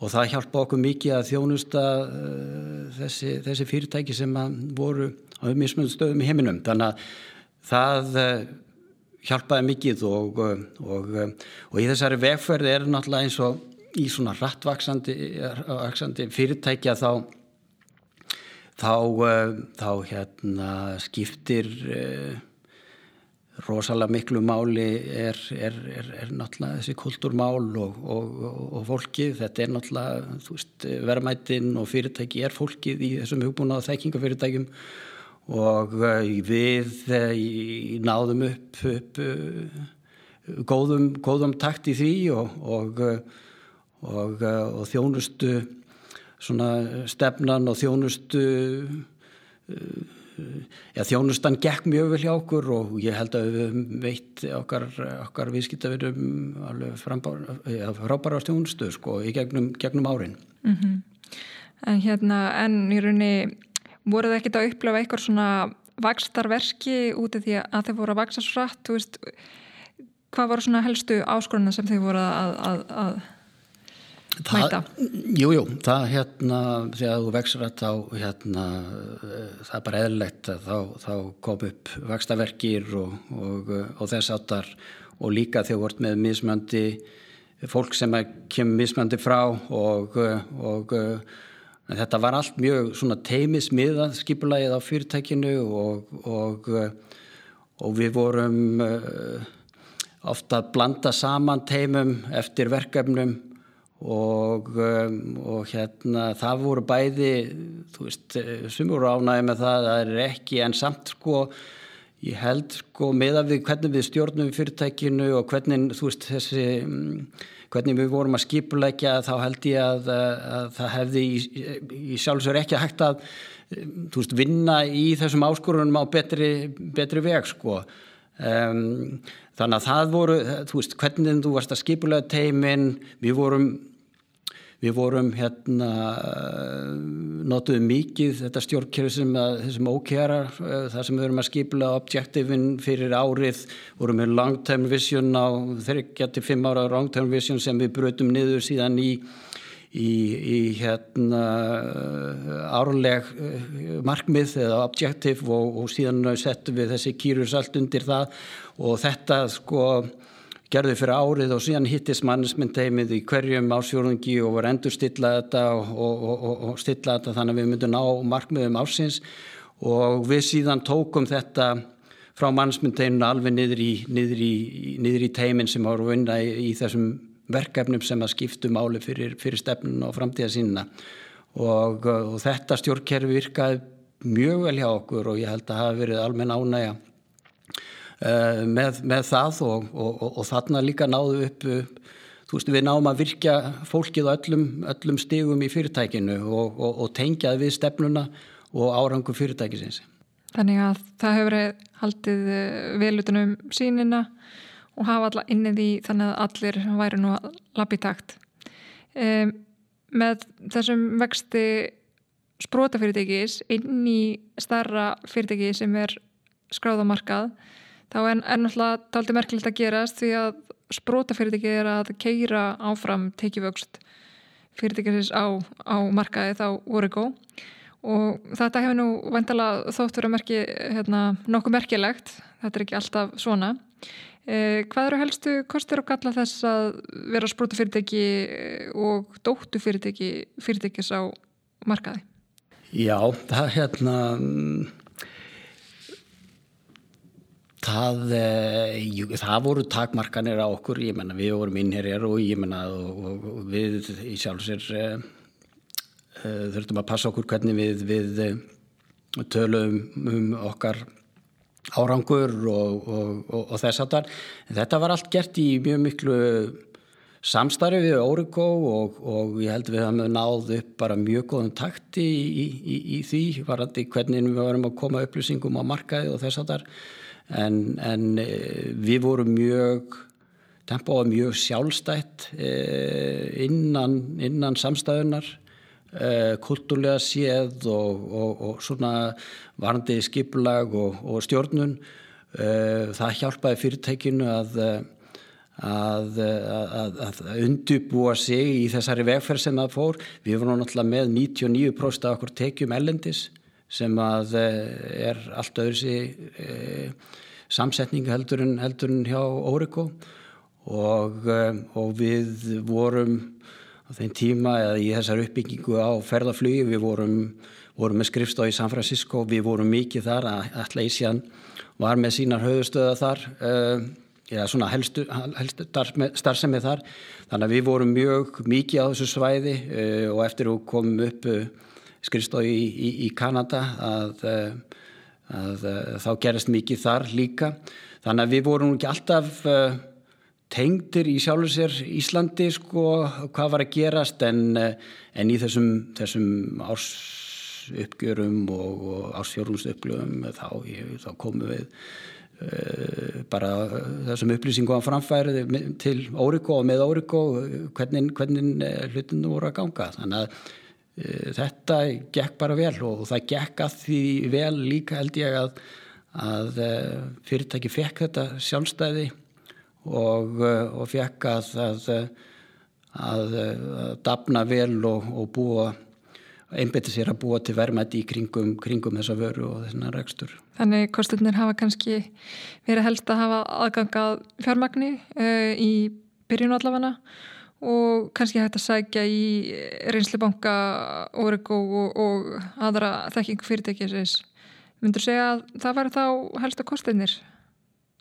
og það hjálpaði okkur mikið að þjónusta uh, þessi, þessi fyrirtæki sem voru á mismunum stöðum í heiminum. Þannig að það uh, hjálpaði mikið og, og í þessari vegferði er náttúrulega eins og í svona rattvaksandi fyrirtækja þá þá, þá hérna skiptir eh, rosalega miklu máli er, er, er, er náttúrulega þessi kultúrmál og, og, og fólkið, þetta er náttúrulega verðmættin og fyrirtæki er fólkið í þessum hugbúna og þekkingafyrirtækjum. Og eh, við eh, náðum upp, upp góðum, góðum takt í því og, og, og, og þjónustu stefnan og þjónustu já, þjónustan gekk mjög vel hjá okkur og ég held að við veit okkar, okkar viðskiptavirum alveg frábæra þjónustu sko í gegnum, gegnum árin mm -hmm. En hérna en í rauninni voru það ekkert að upplefa eitthvað svona vakstarverki úti því að þeir voru að vaksa svo rætt, þú veist hvað voru svona helstu áskoruna sem þeir voru að, að, að mæta? Jújú, jú, það hérna þegar þú vexur að þá hérna það er bara eðlilegt að þá, þá kom upp vakstaverkir og, og, og þess áttar og líka þegar vort með mismöndi fólk sem kemur mismöndi frá og, og þetta var allt mjög teimismiðað skipulægið á fyrirtækinu og við vorum ofta að blanda saman teimum eftir verkefnum og, um, og hérna það voru bæði þú veist, sem voru ánæði með það það er ekki en samt sko ég held sko með að við hvernig við stjórnum fyrirtækinu og hvernig þú veist þessi hvernig við vorum að skipuleikja þá held ég að, að það hefði í, í sjálfsvegar ekki hægt að þú veist vinna í þessum áskorunum á betri, betri veg sko. Um, þannig að það voru þú veist hvernig þú varst að skipulega teimin við vorum Við vorum hérna, notuðum mikið þetta stjórnkerfi sem þessum ókjærar, eh, það sem við vorum að skipla objektifin fyrir árið, vorum með long term vision á 35 ára long term vision sem við brutum niður síðan í, í, í hérna, árleg eh, markmið eða objektiv og, og síðan settum við þessi kýrus allt undir það. Og þetta sko gerði fyrir árið og síðan hittist mannesmynd heimið í hverjum ásfjórungi og var endur stillað þetta og, og, og, og stillað þetta þannig að við myndum ná markmiðum ásins og við síðan tókum þetta frá mannesmynd heiminu alveg niður í, niður í, niður í teimin sem voru að vinna í, í þessum verkefnum sem að skiptu máli fyrir, fyrir stefnun og framtíða sínina og þetta stjórnkerfi virkaði mjög vel hjá okkur og ég held að hafa verið almenn ánægja með, með það og, og, og, og þarna líka náðu upp, þú veist við náum að virkja fólkið á öllum, öllum stigum í fyrirtækinu og tengjaði við stefnuna og árangu fyrirtækisins. Þannig að það hefur haldið eh, velutunum sínina og hafa alla innið í þannig að allir væri nú að lappi takt. Um, með þessum vexti sprótafyrirtækis inn í starra fyrirtæki sem er skráðamarkað þá er, er náttúrulega daldi merkilegt að gerast því að sprótafyrirtæki er að keira áfram tekivöxt fyrirtækisins á, á markaði þá góð og þetta hefur nú vendala þótt verið merki, hérna, nokkuð merkilegt. Þetta er ekki alltaf svona. Eh, hvað eru helstu kostir og galla þess að vera sprótafyrirtæki og dóttu fyrirtæki fyrirtækis á markaði? Já, það hérna Það, jú, það voru takmarkanir á okkur, ég menna við vorum innherjar og ég menna og, og við í sjálfsir uh, uh, þurftum að passa okkur hvernig við, við uh, tölum um okkar árangur og, og, og þess að það. Þetta var allt gert í mjög miklu samstarfi við Origo og, og ég held við hafum náð upp bara mjög góðum takti í, í, í því varandi hvernig við varum að koma upplýsingum á markaði og þess að þar en, en e, við vorum mjög tempóða mjög sjálfstætt e, innan, innan samstæðunar e, kultúrlega séð og, og, og svona varandi skiplag og stjórnun það hjálpaði fyrirtækinu að Að, að, að undubúa sig í þessari vegferð sem það fór. Við vorum náttúrulega með 99% af okkur tekjum ellendis sem að eh, er allt öðru e, samsetning heldur en, heldur en hjá Óriko og, e, og við vorum á þeim tíma eða í þessar uppbyggingu á ferðaflugi við vorum, vorum með skrifstóð í San Francisco, við vorum mikið þar að Atlaisian var með sínar höfustöða þar e, eða svona helstu, helstu starfsemið þar. Þannig að við vorum mjög mikið á þessu svæði uh, og eftir að komum upp eh, skrifstói í, í, í Kanada að, uh, að þá gerist mikið þar líka. Þannig að við vorum ekki alltaf tengdir í sjálfur sér Íslandi sko hvað var að gerast en, en í þessum, þessum ársuppgjörum og, og ársfjórumsuppgjörum þá, þá komum við Eh, bara þessum upplýsingum að framfæri til Óriko og með Óriko hvernig, hvernig eh, hlutinu voru að ganga. Þannig að þetta gekk bara vel og það gekk að því vel líka held ég að, að uh, fyrirtæki fekk þetta sjálfstæði og, uh, og fekk að að, að dapna vel og, og búa einbetið sér að búa til vermaði í kringum, kringum þessa vöru og þessina rekstur. Þannig kosturnir hafa kannski verið helst að hafa aðgangað fjármagni uh, í byrjunu allafana og kannski hægt að sækja í reynslibanka, Origo og, og aðra þekkingu fyrirtækisins. Myndur segja að það væri þá helst að kosturnir?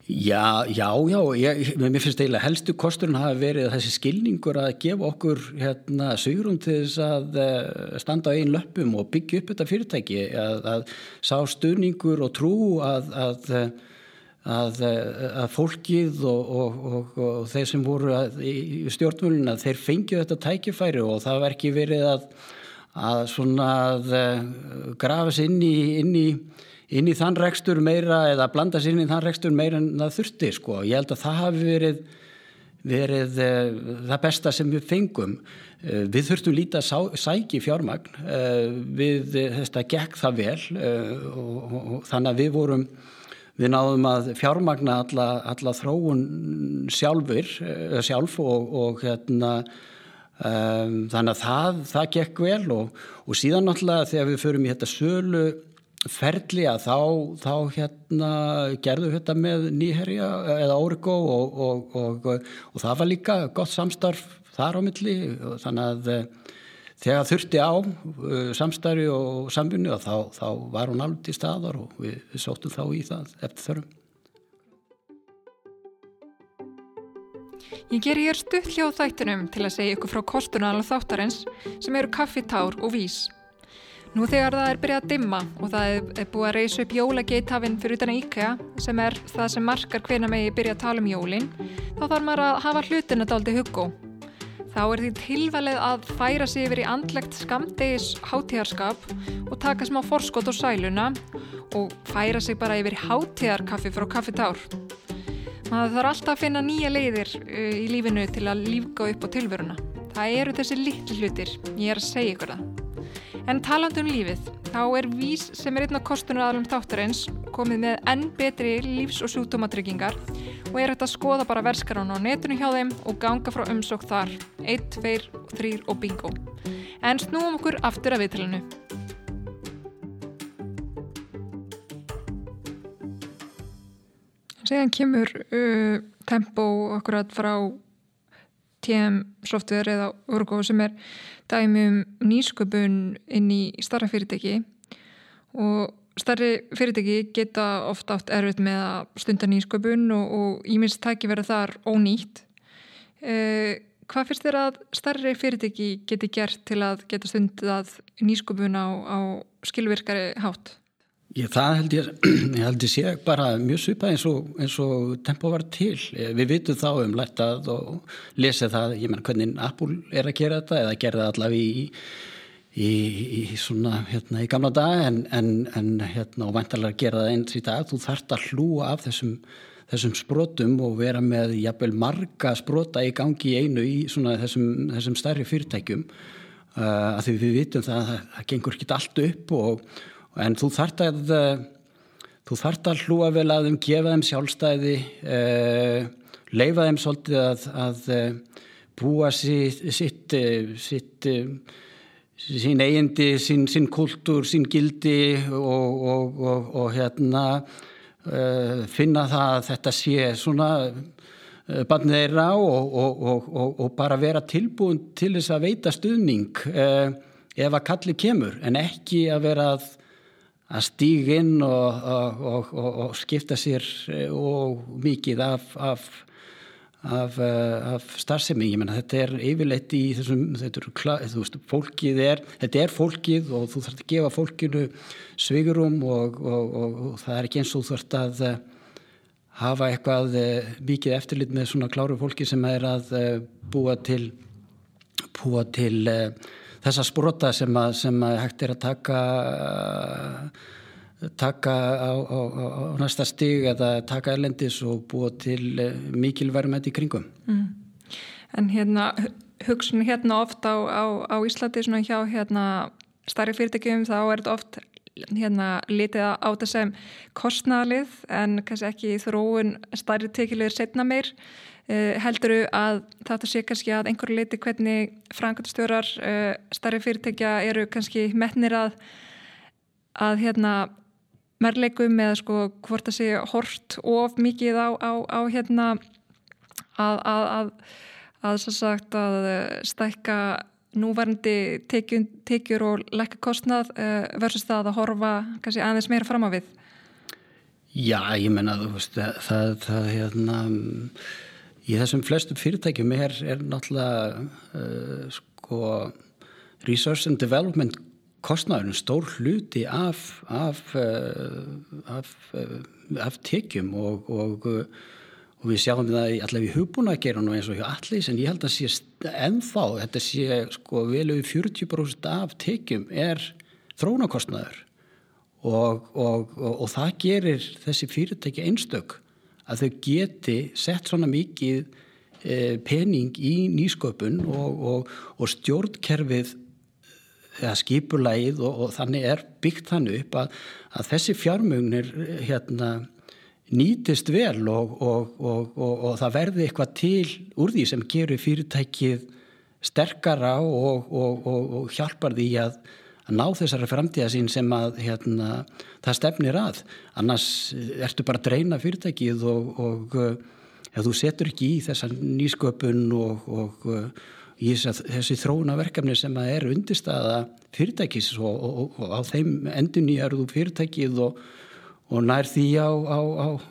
Já, já, já, ég, mér finnst eiginlega helstu kosturinn hafa verið þessi skilningur að gefa okkur hérna sögurum til þess að uh, standa á einn löpum og byggja upp þetta fyrirtæki að, að sá stuðningur og trú að, að, að fólkið og, og, og, þeir sem voru í stjórnvölinu þeir fengið þetta tækifæri og það verð ekki verið að svona eh, grafa sér inn inn inn í þann rekstur meira eða blanda sér inn í þann rekstur meira en það þurfti sko. Ég held að það hafi verið, verið uh, það besta sem við fengum. Við þurftum lítið að sæki fjármagn, við þetta gekk það vel og, og, og þannig að við vorum, við náðum að fjármagna alla, alla þróun sjálfur, sjálf og, og hérna um, þannig að það, það gekk vel og síðan náttúrulega þegar við förum í þetta sölu ferli að þá, þá hérna gerðu þetta með nýherja eða og, og, og, og það var líka gott samstarf þar á milli. Þannig að eh, þegar þurfti á uh, samstarfi og samfunni þá, þá var hún alveg til staðar og við, við sóttum þá í það eftir þörfum. Ég ger hér stutt hljóð þættinum til að segja ykkur frá kostunal þáttarins sem eru kaffitár og vís. Nú þegar það er byrjað að dimma og það er búið að reysa upp jólageithafinn fyrir utan IKEA sem er það sem markar hvena megi byrja að tala um jólinn, þá þarf maður að hafa hlutin að daldi huggó. Þá er því tilvalið að færa sig yfir í andlegt skamdegis hátíðarskap og taka smá forskot og sæluna og færa sig bara yfir hátíðarkaffi frá kaffitár. Maður þarf alltaf að finna nýja leiðir uh, í lífinu til að lífga upp á tilvöruna. Það eru þessi litlu hlutir, ég er að segja ykkur það. En talandum lífið, þá er vís sem er einn af kostunar þáttarins komið með enn betri lífs- og sjúkdómatryggingar og er hægt að skoða bara verskarán á netinu hjá þeim og ganga frá umsók þar 1, 2, 3 og bingo. En snúum okkur aftur að viðtalinu. Segðan kemur uh, tempo akkurat frá TM software eða Urgo sem er dæmi um nýsköpun inn í starra fyrirtæki og starri fyrirtæki geta ofta átt erfitt með að stunda nýsköpun og íminst tæki verða þar ónýtt. Eh, hvað finnst þér að starri fyrirtæki geti gert til að geta stundað nýsköpun á, á skilvirkari hátt? Ég, það held ég, (clears throat) ég held ég sé bara mjög svipað eins og, og tempo var til. Við vitum þá um lættað og lesið það, ég menn hvernig Apple er að gera þetta eða gerða allavega í, í, í svona hérna í gamla dag en, en, en hérna og vantarlega að gera það eins í dag. Þú þart að hlúa af þessum, þessum sprotum og vera með jafnvel marga sprota í gangi í einu í svona þessum, þessum stærri fyrirtækjum uh, að því við vitum það að það gengur ekki allt upp og en þú þart að eh, þú þart að hlúa vel að þeim, gefa þeim sjálfstæði uh, leifa þeim svolítið að, að uh, búa sitt sitt, sitt sín eigindi, sín, sín kultúr, sín gildi og, og, og, og hérna uh, finna það að þetta sé svona barnið þeirra og bara vera tilbúin til þess að veita stuðning ef að kalli kemur. En ekki að vera að að stíg inn og, og, og, og skipta sér eh, og mikið af, af, af, eh, af starfsemi. Ég menna þetta er yfirleitt í þessum, þetta er, veist, er, þetta er fólkið og þú þarfst að gefa fólkinu svigurum og það er ekki eins og þú þarfst að eh, hafa eitthvað mikið eftirlit með svona kláru fólki sem er að búa til, búa til þessa sprota sem að, sem að hægt er að taka taka á, á, á næsta stig eða taka erlendis og búa til eh, mikilverðmætt í kringum. Mm. En hérna hugsun hérna ofta á, á Íslandi svona hjá hérna starri fyrirtækjum þá er þetta oft hérna litið á þetta sem kostnæðalið en kannski ekki þróun starri tekilegir setna meir Uh, helduru að þetta sé kannski að einhverju leiti hvernig frangandastjórar uh, eh, starri fyrirtækja eru kannski metnir að að hérna merleikum eða sko hvort það sé hort of mikið á, á, á hérna að að, að, að svo sagt að eh, stækka núvarandi tekjur, tekjur og lækka kostnað versus það að horfa kannski aðeins meira fram á við? Já, ég menna það, það, það hérna Í þessum flestum fyrirtækjum er, er náttúrulega uh, sko research and development kostnæðurinn stór hluti af, af, uh, af, uh, af tekjum og, og, og við sjáum það allavega í hugbúnagerun og eins og hjá allis en ég held að sé ennþá, þetta sé sko vel við 40% af tekjum er þrónakostnæður og, og það gerir þessi fyrirtæki einstök að þau geti sett svona mikið e, pening í nýsköpun og, og, og stjórnkerfið eða skipulægið og, og þannig er byggt þannig upp að, að þessi fjármögnir hérna nýtist vel og það verði eitthvað til úr því sem gerur fyrirtækið sterkara og hjálpar því að að ná þessari framtíða sín sem að hérna, það stefnir að. Annars ertu bara að dreina fyrirtækið og, og ja, þú setur ekki í þessa nýsköpun og, og í þess þessi þróuna verkefni sem að er undirstaða fyrirtækis og, og á þeim endun í erðu fyrirtækið og nær því á, á,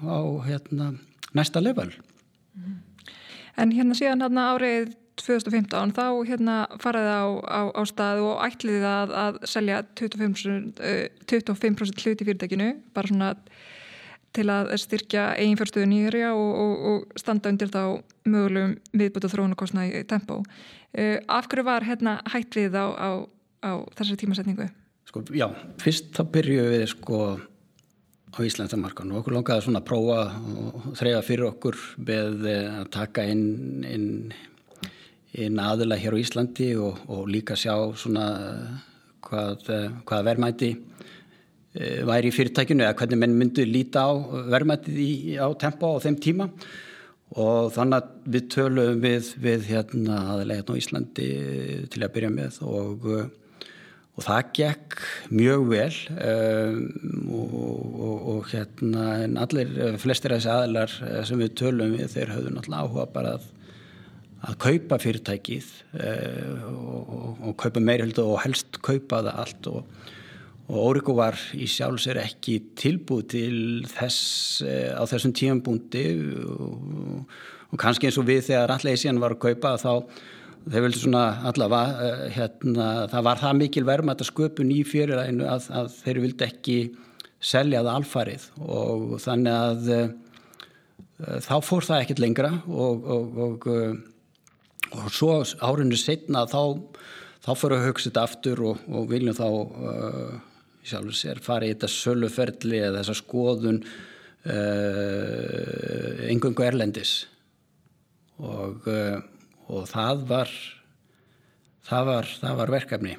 á hérna, næsta level. En hérna síðan hérna árið 2015 þá hérna faraði á, á, á stað og ætliði að, að selja 25%, uh, 25 hlut í fyrirtækinu bara svona til að styrkja eiginfjörstöðu nýjurja og, og, og standa undir þá mögulegum viðbútið þróunarkostnaði tempo. Uh, af hverju var hérna hættlið á, á þessari tímasetningu? Sko, já, fyrst þá byrjuðum við sko á Íslandamarkan og okkur langaði svona að prófa og þreyja fyrir okkur með að taka inn, inn inn aðila hér á Íslandi og, og líka sjá svona hvað, hvað verðmæti e, væri í fyrirtækinu eða hvernig menn myndu líta á verðmætið á tempo á þeim tíma. Og þannig að við tölum við, við hérna aðlega hérna á Íslandi til að byrja með og, og það gekk mjög vel um, og, og hérna allir flestir af þessi aðilar sem við tölum við þeir höfðu náttúrulega áhuga bara að að kaupa fyrirtækið uh, og, og, og kaupa meirhöldu og helst kaupa það allt. Og, og Óriko var í sjálfsvegar ekki tilbúið til þess uh, á þessum tímanbúndi og kannski eins og við þegar allega síðan var að kaupa þá þeir vildi svona allavega uh, hérna, það var það mikil verma þetta sköpun í fyriræðinu að, að þeir vildi ekki selja það alfarið. Og þannig að þá fór það ekkert lengra og, og, og, og svo árinu setna þá, þá fyrir að hugsa þetta aftur og viljum þá uh, sér fara í þetta söluferli eða þessa skoðun uh, engungu erlendis. Og og það var það var, það var verkefni.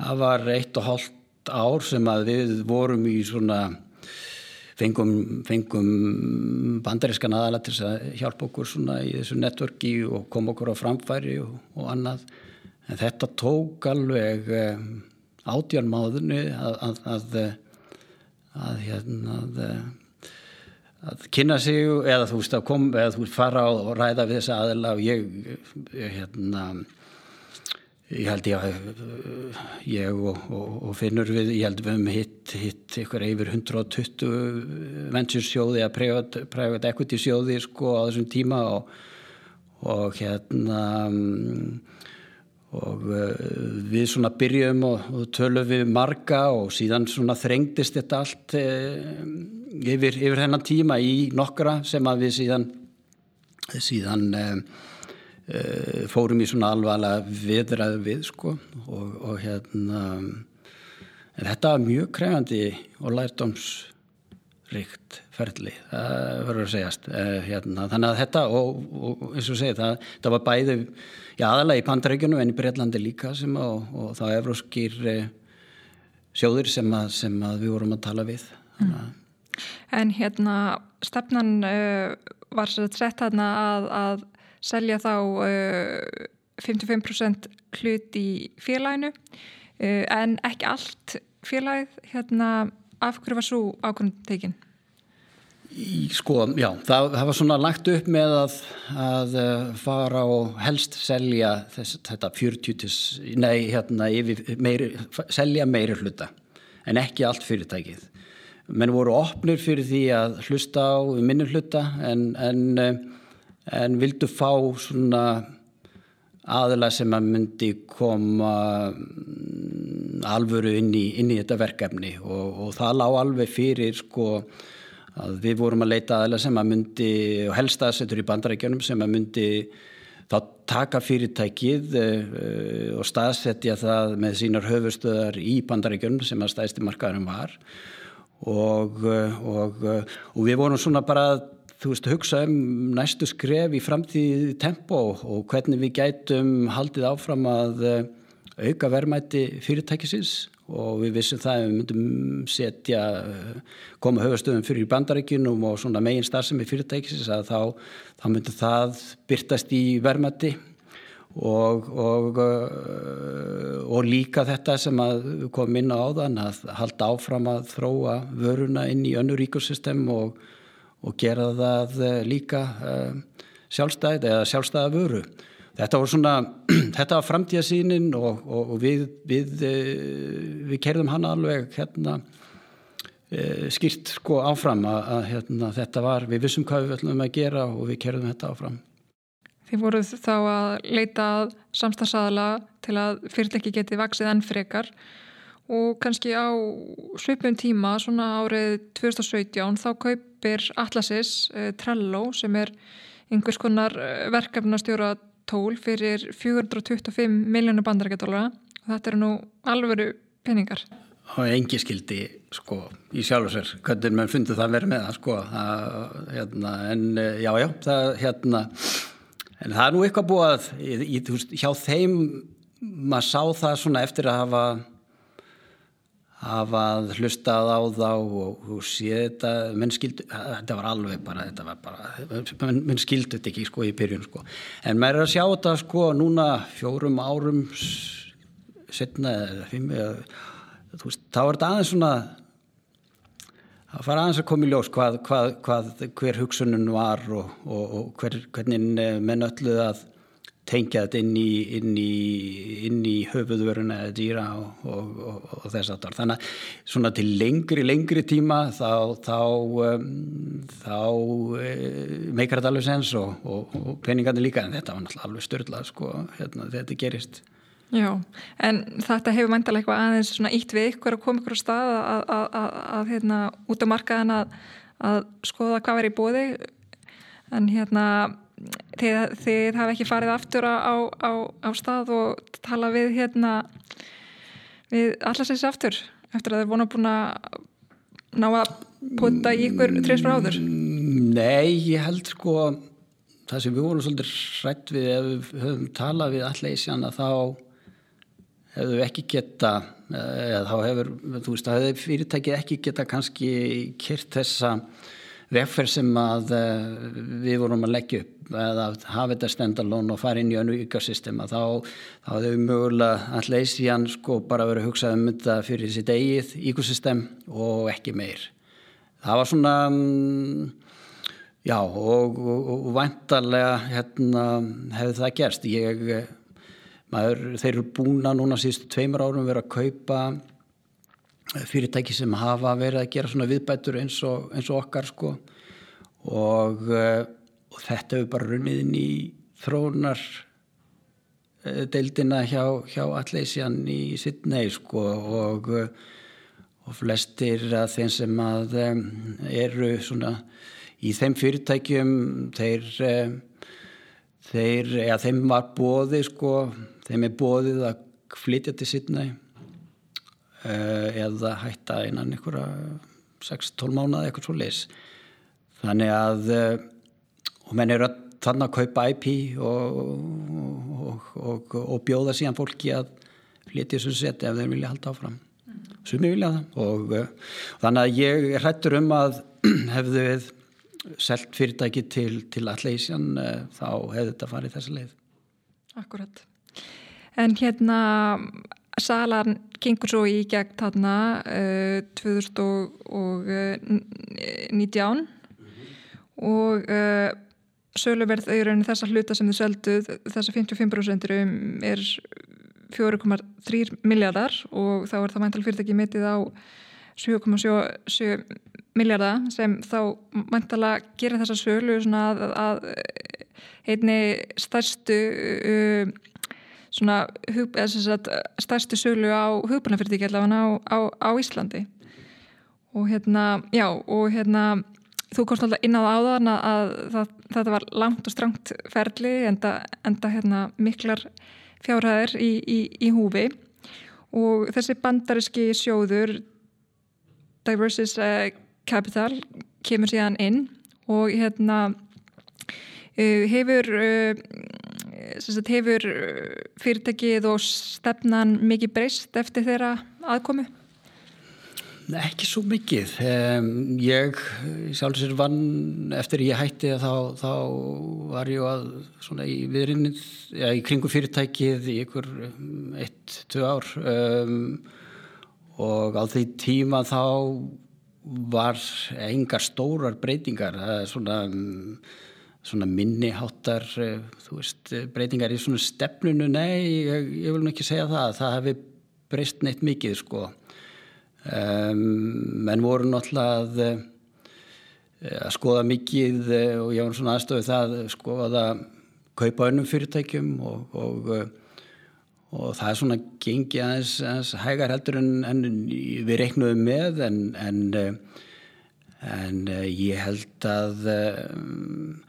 Það var eitt og hálft ár sem að við vorum í svona fengum, fengum bandarískan aðalega til að hjálpa okkur í þessu networki og kom okkur á framfæri og, og annað. En þetta tók alveg um, átján máðunni að að, að, að hérna að að kynna sig eða þú veist að koma eða þú fara og ræða við þessa aðila og ég hérna ég held að ég og, og, og finnur við ég held við höfum hitt, hitt ykkur yfir 120 ventursjóði að private, equity sjóði sko á þessum tíma og, og hérna og við svona byrjum og tölum við marga og síðan svona þrengdist þetta allt yfir, yfir hennan tíma í nokkra sem að við síðan, síðan fórum í svona alvarlega viðræðu við sko og, og hérna þetta var mjög krefandi og lærdomsrikt ferli, það verður að segjast. Uh, hérna, þannig að þetta og, og eins og segið, það, það var bæði já, aðalega í Pantaríkjunum en í Breitlandi líka sem að, og, það er evróskir sjóðir sem að, sem að við vorum að tala við. Að En hérna stefnan uh, var hérna að, að selja þá uh, 55% hlut í félaginu uh, en ekki allt félagið hérna af hverju var svo ákvörðum tekinn? Sko, já, það, það var svona lagt upp með að, að uh, fara og helst selja þess, þetta 40, nei, hérna, yfir, meiri, selja meiri hluta en ekki allt fyrirtækið menn voru opnir fyrir því að hlusta á minni hluta en, en, en vildu fá svona aðila sem að myndi koma mm, alvöru inn í, inn í þetta verkefni. Og, og það lág alveg fyrir sko að við vorum að leita aðila sem að myndi og helst aðsettur í bandarækjunum sem að myndi þá taka fyrirtækið uh, og staðsetja það með sínar höfustöðar í bandarækjunum sem að stæðsti markaðurum var. Og, og, og við vorum svona bara þú veist, hugsa um næstu skref í framtíði tempo og hvernig við gætum haldið áfram að eh, auka verðmætti fyrirtækisins. Og við vissum það að við myndum setja, koma höfastöðum fyrir bandaríkinum og svona megin starfsemi fyrirtækisins að þá, þá myndum það byrtast í verðmætti og, og, uh, og líka þetta sem að kom inn á áðan að halda áfram að þróa vöruna inn í önnu ríkosystem og, og gera það uh, líka uh, sjálfstæð eða sjálfstæða vöru. Þetta var svona, (clears throat) þetta var framtíðasínin og við, við, við kerðum hann alveg hérna skýrt sko áfram að, hérna, þetta var, við vissum hvað við ætlum að gera og við kerðum þetta áfram. Þið voruð þá að leita samstagsæðala til að fyrirtæki geti vaksið enn frekar og kannski á svipum tíma, svona árið 2017, þá kaupir Atlasis eh, Trello sem er einhvers konar eh, verkefnastjóra tól fyrir 425 miljónu bandarækjadólara og þetta eru nú alvöru peningar. Og engi skildi sko í sjálf og sér hvernig mann fundið það verið með það sko það, hérna, en eh, já já það hérna En það er nú eitthvað búið að, í, veist, hjá þeim, maður sá það svona eftir að hafa, hafa hlustað á þá og, og sé þetta, menn skildu, þetta var alveg bara, var bara, menn, menn skildu þetta ekki sko í byrjun sko. En maður er að sjá þetta sko núna fjórum árum setna eða fimm veist, þá er þetta aðeins svona, Það fara aðeins að koma í ljós hvað, hvað, hvað, hver hugsunum var og, og, og hver, hvernig menn ölluð að tengja þetta inn í, inn í, inn í höfuðvöruna eða dýra og, og þess aftar. Þannig að svona til lengri, lengri tíma þá, þá, um, þá uh, meikar þetta alveg sens og peningarnir líka en þetta var náttúrulega alveg störtlað sko, hérna, þetta gerist. Já, en þetta hefur mæntalega eitthvað aðeins svona ítt við ykkur að koma ykkur á stað að, að, að, að hérna út á markaðan að skoða hvað verið í bóði en hérna þið, þið hafa ekki farið aftur á, á, á stað og tala við hérna við allarsins aftur eftir að þið vona búin að ná að pota í ykkur trefsfra áður? Nei, ég held sko það sem við vorum svolítið rætt við ef við höfum talað við alleysjana þá hefðu ekki geta eða þá hefur, þú veist, það hefur fyrirtækið ekki geta kannski kyrt þessa vegferð sem að eh, við vorum að leggja upp eða hafa þetta stendalón og fara inn í önnu ykkarsystem að þá, þá hefur mögulega að leysi hann sko bara verið að hugsa um þetta fyrir sitt eigið ykkarsystem og ekki meir. Það var svona mm, já og, og, og vantarlega hérna hefði það gerst. Ég maður, þeir eru búna núna síðustu tveimur árum verið að kaupa fyrirtæki sem hafa verið að gera svona viðbætur eins og, eins og okkar sko. Og, eh, og þetta hefur bara runnið inn í þróunar eh, deildina hjá, hjá Atleisian í Sydney sko. Og, og flestir að þeim sem að eru svona í þeim fyrirtækjum þeir þeir, eða þeim var bóði sko. Þeim er bóðið að flytja til Sydney. uh, eða hætta einan einhverja 6-12 mánuða eitthvað svo leis þannig að uh, og menn eru þannig að kaupa IP og, og, og, og bjóða síðan fólki að flytja þessu seti ef þeir vilja halda áfram. Sumi vilja það. Og uh, þannig að ég hættur um að (clears throat) hefðu við selt fyrirtæki til, til Atlassian þá hefðu þetta farið þessi leið. Akkurat. En hérna salan gengur svo í gegn þarna uh, 2019 og uh, söluverð auðvitað þessa hluta sem þið selduð þessa 55% er 4,3 miljardar og þá er það mæntal fyrirtæki mitið á 7,7 miljardar sem þá mæntala gerir þessa sölu að, að einni stærstu uh, svona hug, sagt, stærstu sölu á hugbúnafyrirtíki allavega á, á, á Íslandi. Og hérna, já, og hérna þú komst alltaf inn á áðan að, að það, þetta var langt og strangt ferli enda, enda hérna miklar fjárhæðir í, í, í húfi. Og þessi bandariski sjóður Diversis uh, Capital kemur síðan inn og hérna uh, hefur uh, sagt, hefur uh, fyrirtækið og stefnan mikið breyst eftir þeirra aðkomu? Ekki svo mikið. Um, ég sjálfsvegar vann eftir ég hætti þá, þá var ég að svona í viðrinnið, ja, í kringu fyrirtækið í ykkur um, eitt, tvö ár um, og á því tíma þá var engar stórar breytingar. Það er svona um, svona minniháttar eh, veist, breytingar í svona stefnunu? Nei, ég, ég vil nú ekki segja það það hefði breyst neitt mikið sko. Um, menn voru náttúrulega að, eh, að skoða mikið eh, og ég var svona aðstofið það sko að kaupa önnum fyrirtækjum og, og, og það er svona gengi aðeins, aðeins hægar heldur en, en við reiknum með en, en, en ég held að um,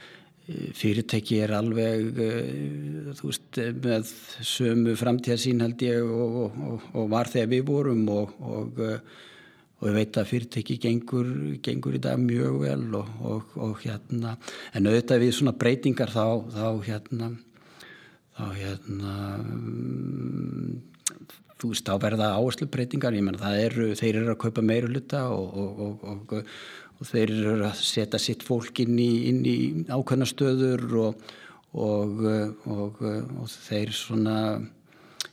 fyrirtæki er alveg uh, veist, með sömu framtíðasín held ég og, og, og var þegar við vorum og, og ég veit að fyrirtæki gengur, gengur í dag mjög vel og hérna en auðvitað við svona breytingar þá, þá hérna þá hérna um, þú veist þá verða áherslu breytingar ég menn það eru, þeir eru að kaupa meira luta og og þeir eru að setja sitt fólk inn í, inn í ákveðna stöður og, og, og, og þeir svona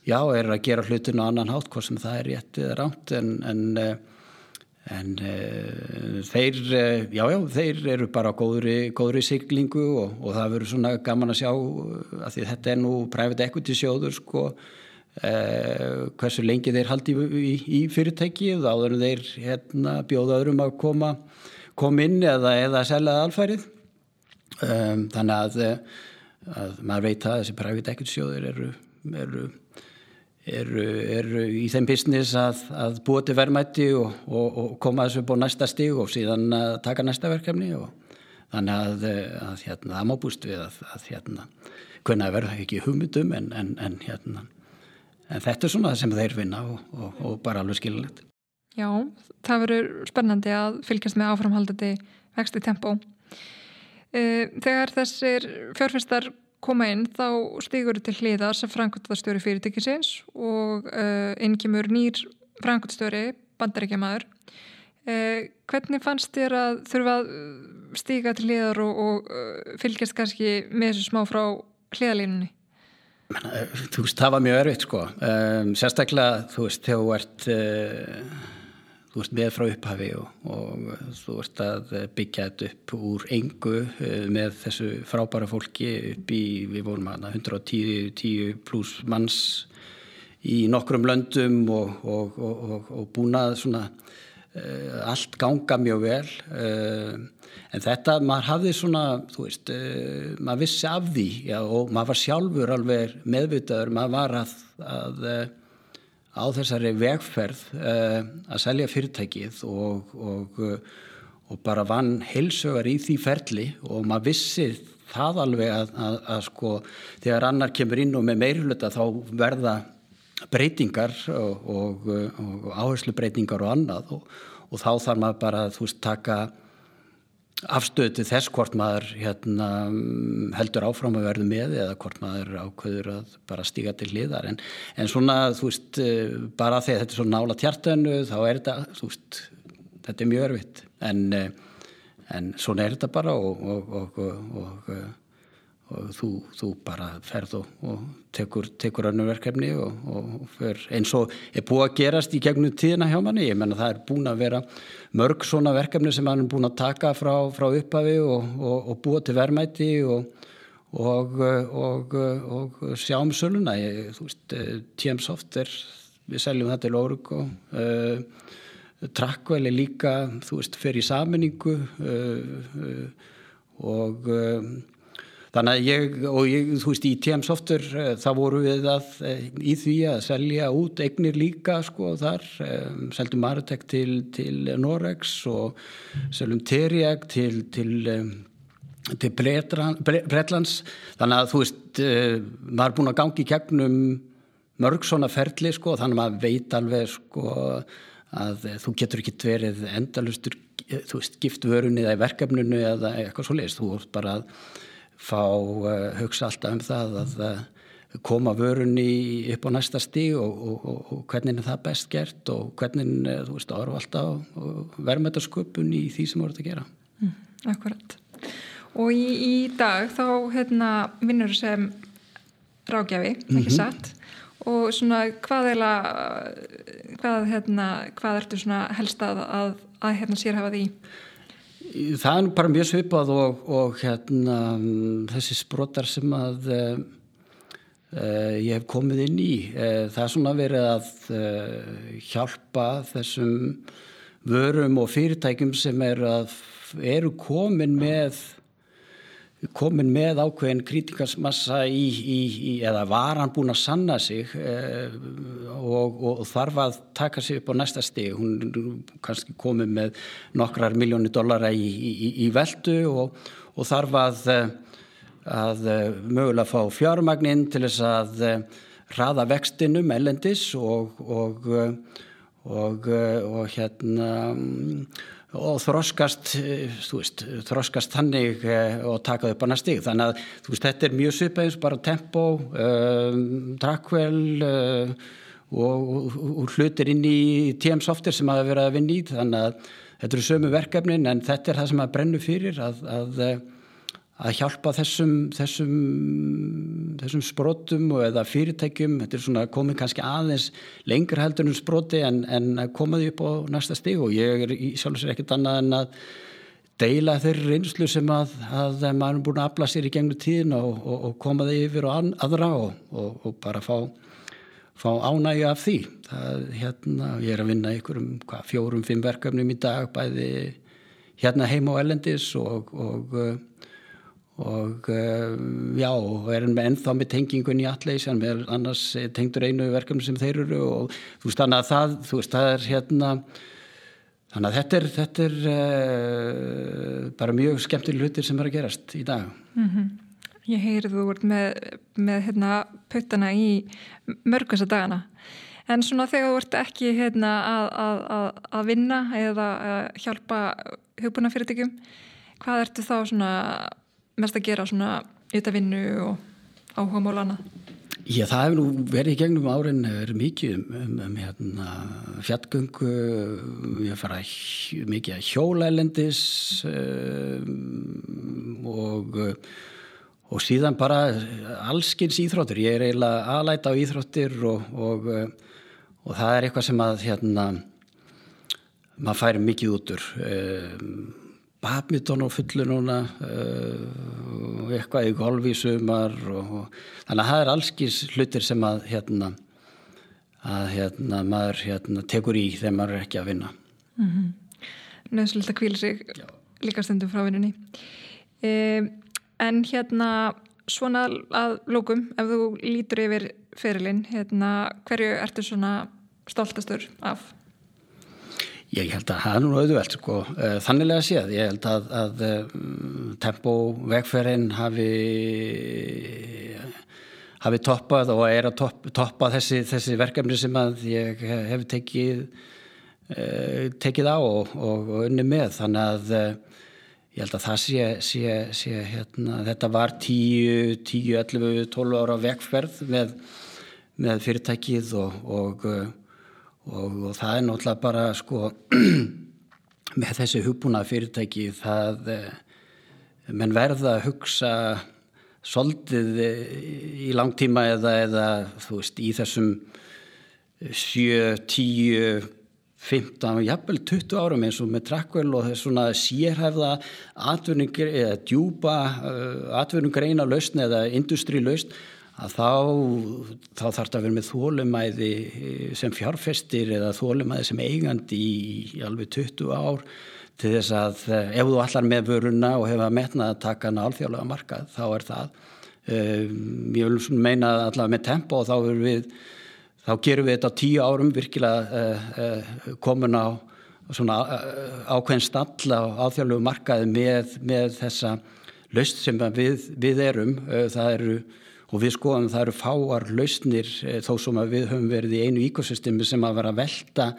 já, eru að gera hlutinu á annan hátt hvort sem það er rétt eða ránt en, en, en þeir já, já, þeir eru bara á góðri, góðri siglingu og það verður svona gaman að sjá að því þetta er nú private equity sjóður sko Eh, hversu lengi þeir haldi í, í, í fyrirtæki og áður en þeir hérna, bjóða öðrum að koma kom inn eða, eða seljaði alfærið um, þannig að, að maður veit að þessi private equity sjóðir eru, eru eru, eru í þeim business að, að búa til verðmætti og, og, og koma þessu upp á næsta stig og síðan að taka næsta verkefni og þannig að, að hérna, það má búst við að, hérna, hvernig verða ekki hugmyndum en, en, en, hérna, en þetta er svona það sem þeir vinna og, og bara alveg skilulegt. Já, það verður spennandi að fylgjast með áframhaldandi vexti tempó. Eh, þegar þessir fjárfestar koma inn þá stýgur til hliðar sem frangvöldastjóri fyrirtækisins og uh, inn kemur nýr frangvöldastjóri, bandaríkjamaður. Uh, hvernig fannst þér að þurfa að stíga til hliðar og, og fylgjast kannski með þessu smá frá hliðalínunni? Þú veist, það var mjög erfitt sko. Sérstaklega, þú veist, þegar þú ert þú ert með frá upphafi og, og þú ert að byggja þetta upp úr engu eh, með þessu frábæra fólki upp í, við vorum að 110 10 pluss manns í nokkrum löndum og, og, og búnað svona uh, allt ganga mjög vel uh, en þetta, maður hafði svona þú veist, uh, maður vissi af því já, og maður var sjálfur alveg meðvitaður, maður var að, að á þessari vegferð uh, að selja fyrirtækið og, og, og bara vann heilsögar í því ferli og maður vissi það alveg að, að, að sko þegar annar kemur inn og með meirfluta þá verða breytingar og, og áherslu breytingar og annað og þá þarf maður bara að þú veist taka afstöðu til þess hvort maður hérna, heldur áfram að verðu með eða hvort maður ákveður að bara stíga til hliðar. En, en svona þú veist eh, bara þegar þetta er svona nála tjartönu þá er þetta, veist þetta er mjög örfitt en, eh, en svona er þetta bara og, og, og, og og þú, þú bara ferð og, og tekur, tekur önnum verkefni og, og eins og er búið að gerast í gegnum tíðina hjá manni, ég menna það er búin að vera mörg svona verkefni sem hann er búin að taka frá, frá upphafi og, og búa til vermæti og sjá um söluna, ég, þú veist TM-soft er, við seljum þetta til Órug og uh, Trakkvæl er líka, þú veist, fer í saminningu uh, uh, og Þannig að ég, og ég, þú veist, í TM Software eh, þá voru við að eh, í því að selja út eignir líka sko þar, um, seldum Maritec til, til Norex og seljum Teriag til, til, til Bretlands. Þannig að þú veist, maður er búin að gangi í kegnum mörg svona ferli sko, þannig að maður veit alveg sko að þú getur ekki verið endalustur, þú veist, gift vörunni eða í verkefnunu eða eitthvað svo leiðist, þú veist bara að fá uh, hugsa alltaf um það að uh, koma vörunni upp á næsta stíg og, og, og, og hvernig er það best gert og hvernig, uh, þú veist, ára alltaf verðmættasköpun í því sem voruð að gera. Mm, akkurat. Og í, í dag þá hérna, vinnur sem rákjafi, ekki mm -hmm. satt og svona hvað eila hvað, hérna, hvað ertu svona helst að, að, að hérna sérhafa því? Það er bara mjög svipað og, og hérna, þessi sprotar sem að uh, ég hef komið inn í. Uh, það er svona verið að hjálpa þessum vörum og fyrirtækjum sem eru, að, eru komin með komin með ákveðin krítikasmassa í, í, í, eða var hann búin að sanna sig eh, og, og, þarf að taka sig upp á næsta stig. Hún kannski komið með nokkrar miljónir dollara í veldu og, og þarf að, að mögulega fá fjármagninn til þess að hraða vextinum ellendis og og hérna og þroskast, eh, veist, þroskast þannig eh, og taka upp annað stig. Þannig að veist, þetta er mjög svipað eins bara tempo, um, trakkvel uh, og, og, og hlutir inn í TM Software sem hafa verið að vinna í. Þannig að þetta eru sömu verkefnin en þetta er það sem að brennu fyrir að, að að hjálpa þessum, þessum, þessum sprótum eða fyrirtækjum, þetta er svona komið kannski aðeins lengur heldur um spróti en, en komaði upp á næsta stig og ég er sjálf og sér ekkert annað en að deila þeirri reynslu sem að, að maður er búin að afla sér í gengnu tíðin og, og, og komaði yfir og aðra og, og bara fá, fá ánægja af því. Það, hérna, ég er að vinna ykkur um fjórum, fimm verkefnum í dag, bæði hérna heim á Ellendis og og uh, já, og erum ennþá með tengingun í allir sem er annars tengdur einu verkefni sem þeir eru og þú veist þannig að það, þú veist það er hérna þannig að þetta er, þetta er uh, bara mjög skemmtileg hlutir sem er að gerast í dag mm -hmm. Ég heyrið þú vart með, með hérna puttana í mörgasa dagana en svona þegar þú vart ekki hérna að, að, að, vinna eða að hjálpa hugbúna fyrirtækjum hvað ertu þá svona mest að gera svona ytta vinnu og áhuga mál annað? Já, það hefur nú verið í gegnum árin verið mikið um, um, um hérna, fjallgöngu, ég fara mikið að hjólaelendis um, og, og síðan bara allskins íþróttur. Ég er eiginlega aðlæta á íþróttir og, og, og það er eitthvað sem að hérna, maður færi mikið útur. Um, badminton og fullu núna uh, eitthvað í golfi sumar og, og, þannig að það er allskins hlutir sem að hérna að hérna maður hérna tekur í þegar maður er ekki að vinna mm -hmm. Nöðslega kvíla sig Já. líka stundum frá vinninni eh, en hérna svona að lókum ef þú lítur yfir ferilinn hérna hverju ertu svona stoltastur af Ég held að það er nú auðvelt sko, eh, þannilega séð, ég held að, að eh, tempo vegferðin hafi, hafi toppað og er að topp, toppa þessi, þessi verkefni sem að ég hef tekið, eh, tekið á og, og, og unni með, þannig að ég held að það sé, sé, sé hérna, þetta var 10, 10, 11, 12 ára vegferð með, með fyrirtækið og, og og, og það er náttúrulega bara sko (clears throat) með þessi hugbúna fyrirtæki það eh, menn verða að hugsa soldið eh, í langtíma eða, eða þú veist í þessum 7, 10 15, jafnvel 20 árum eins og með trakkvel og þess svona sérhæfða atvinningreina atvinningreina lausn eða industrí lausn að þá, þá þarf þetta að vera með þólumæði sem fjárfestir eða þólumæði sem eigandi í, í alveg 20 ár til þess að eh, ef þú allar með vöruna og hefa metnað að taka hana alþjóðlega markað þá er það. Um, ég vil meina allavega með tempo og þá, við, þá gerum við þetta á tíu árum virkilega uh, uh, komin á svona ákveðin stalla á alþjóðlega markaði með, með þessa löst sem við, við erum. Uh, það eru og við skoðum að það eru fáar lausnir eh, þó sem við höfum verið í einu íkosystemi sem að vera velta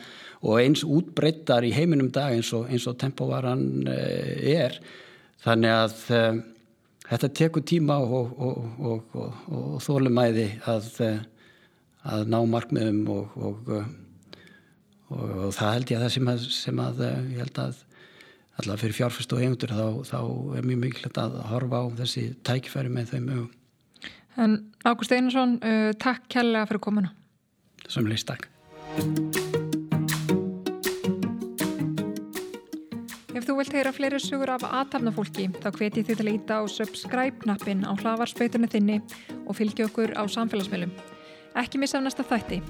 og eins útbreyttar í heiminum dag eins og, og tempovaran eh, er. Þannig að uh, þetta tekur tíma og, og, og þólumæði að, að ná markmiðum og það held ég að það sem að, sem að ég held að allavega fyrir fjárfyrst og eigundur þá, þá er mjög mikilvægt að horfa á þessi tækifæri með þeim mögum En Ágúst Einarsson, uh, takk kærlega fyrir komuna. Samleis, takk. Ef þú vilt heyra fleiri sugur af aðtapnafólki þá hveti þið til að íta á subscribe-nappin á hlavarspöytunni þinni og fylgja okkur á samfélagsmiðlum. Ekki missa af næsta þætti.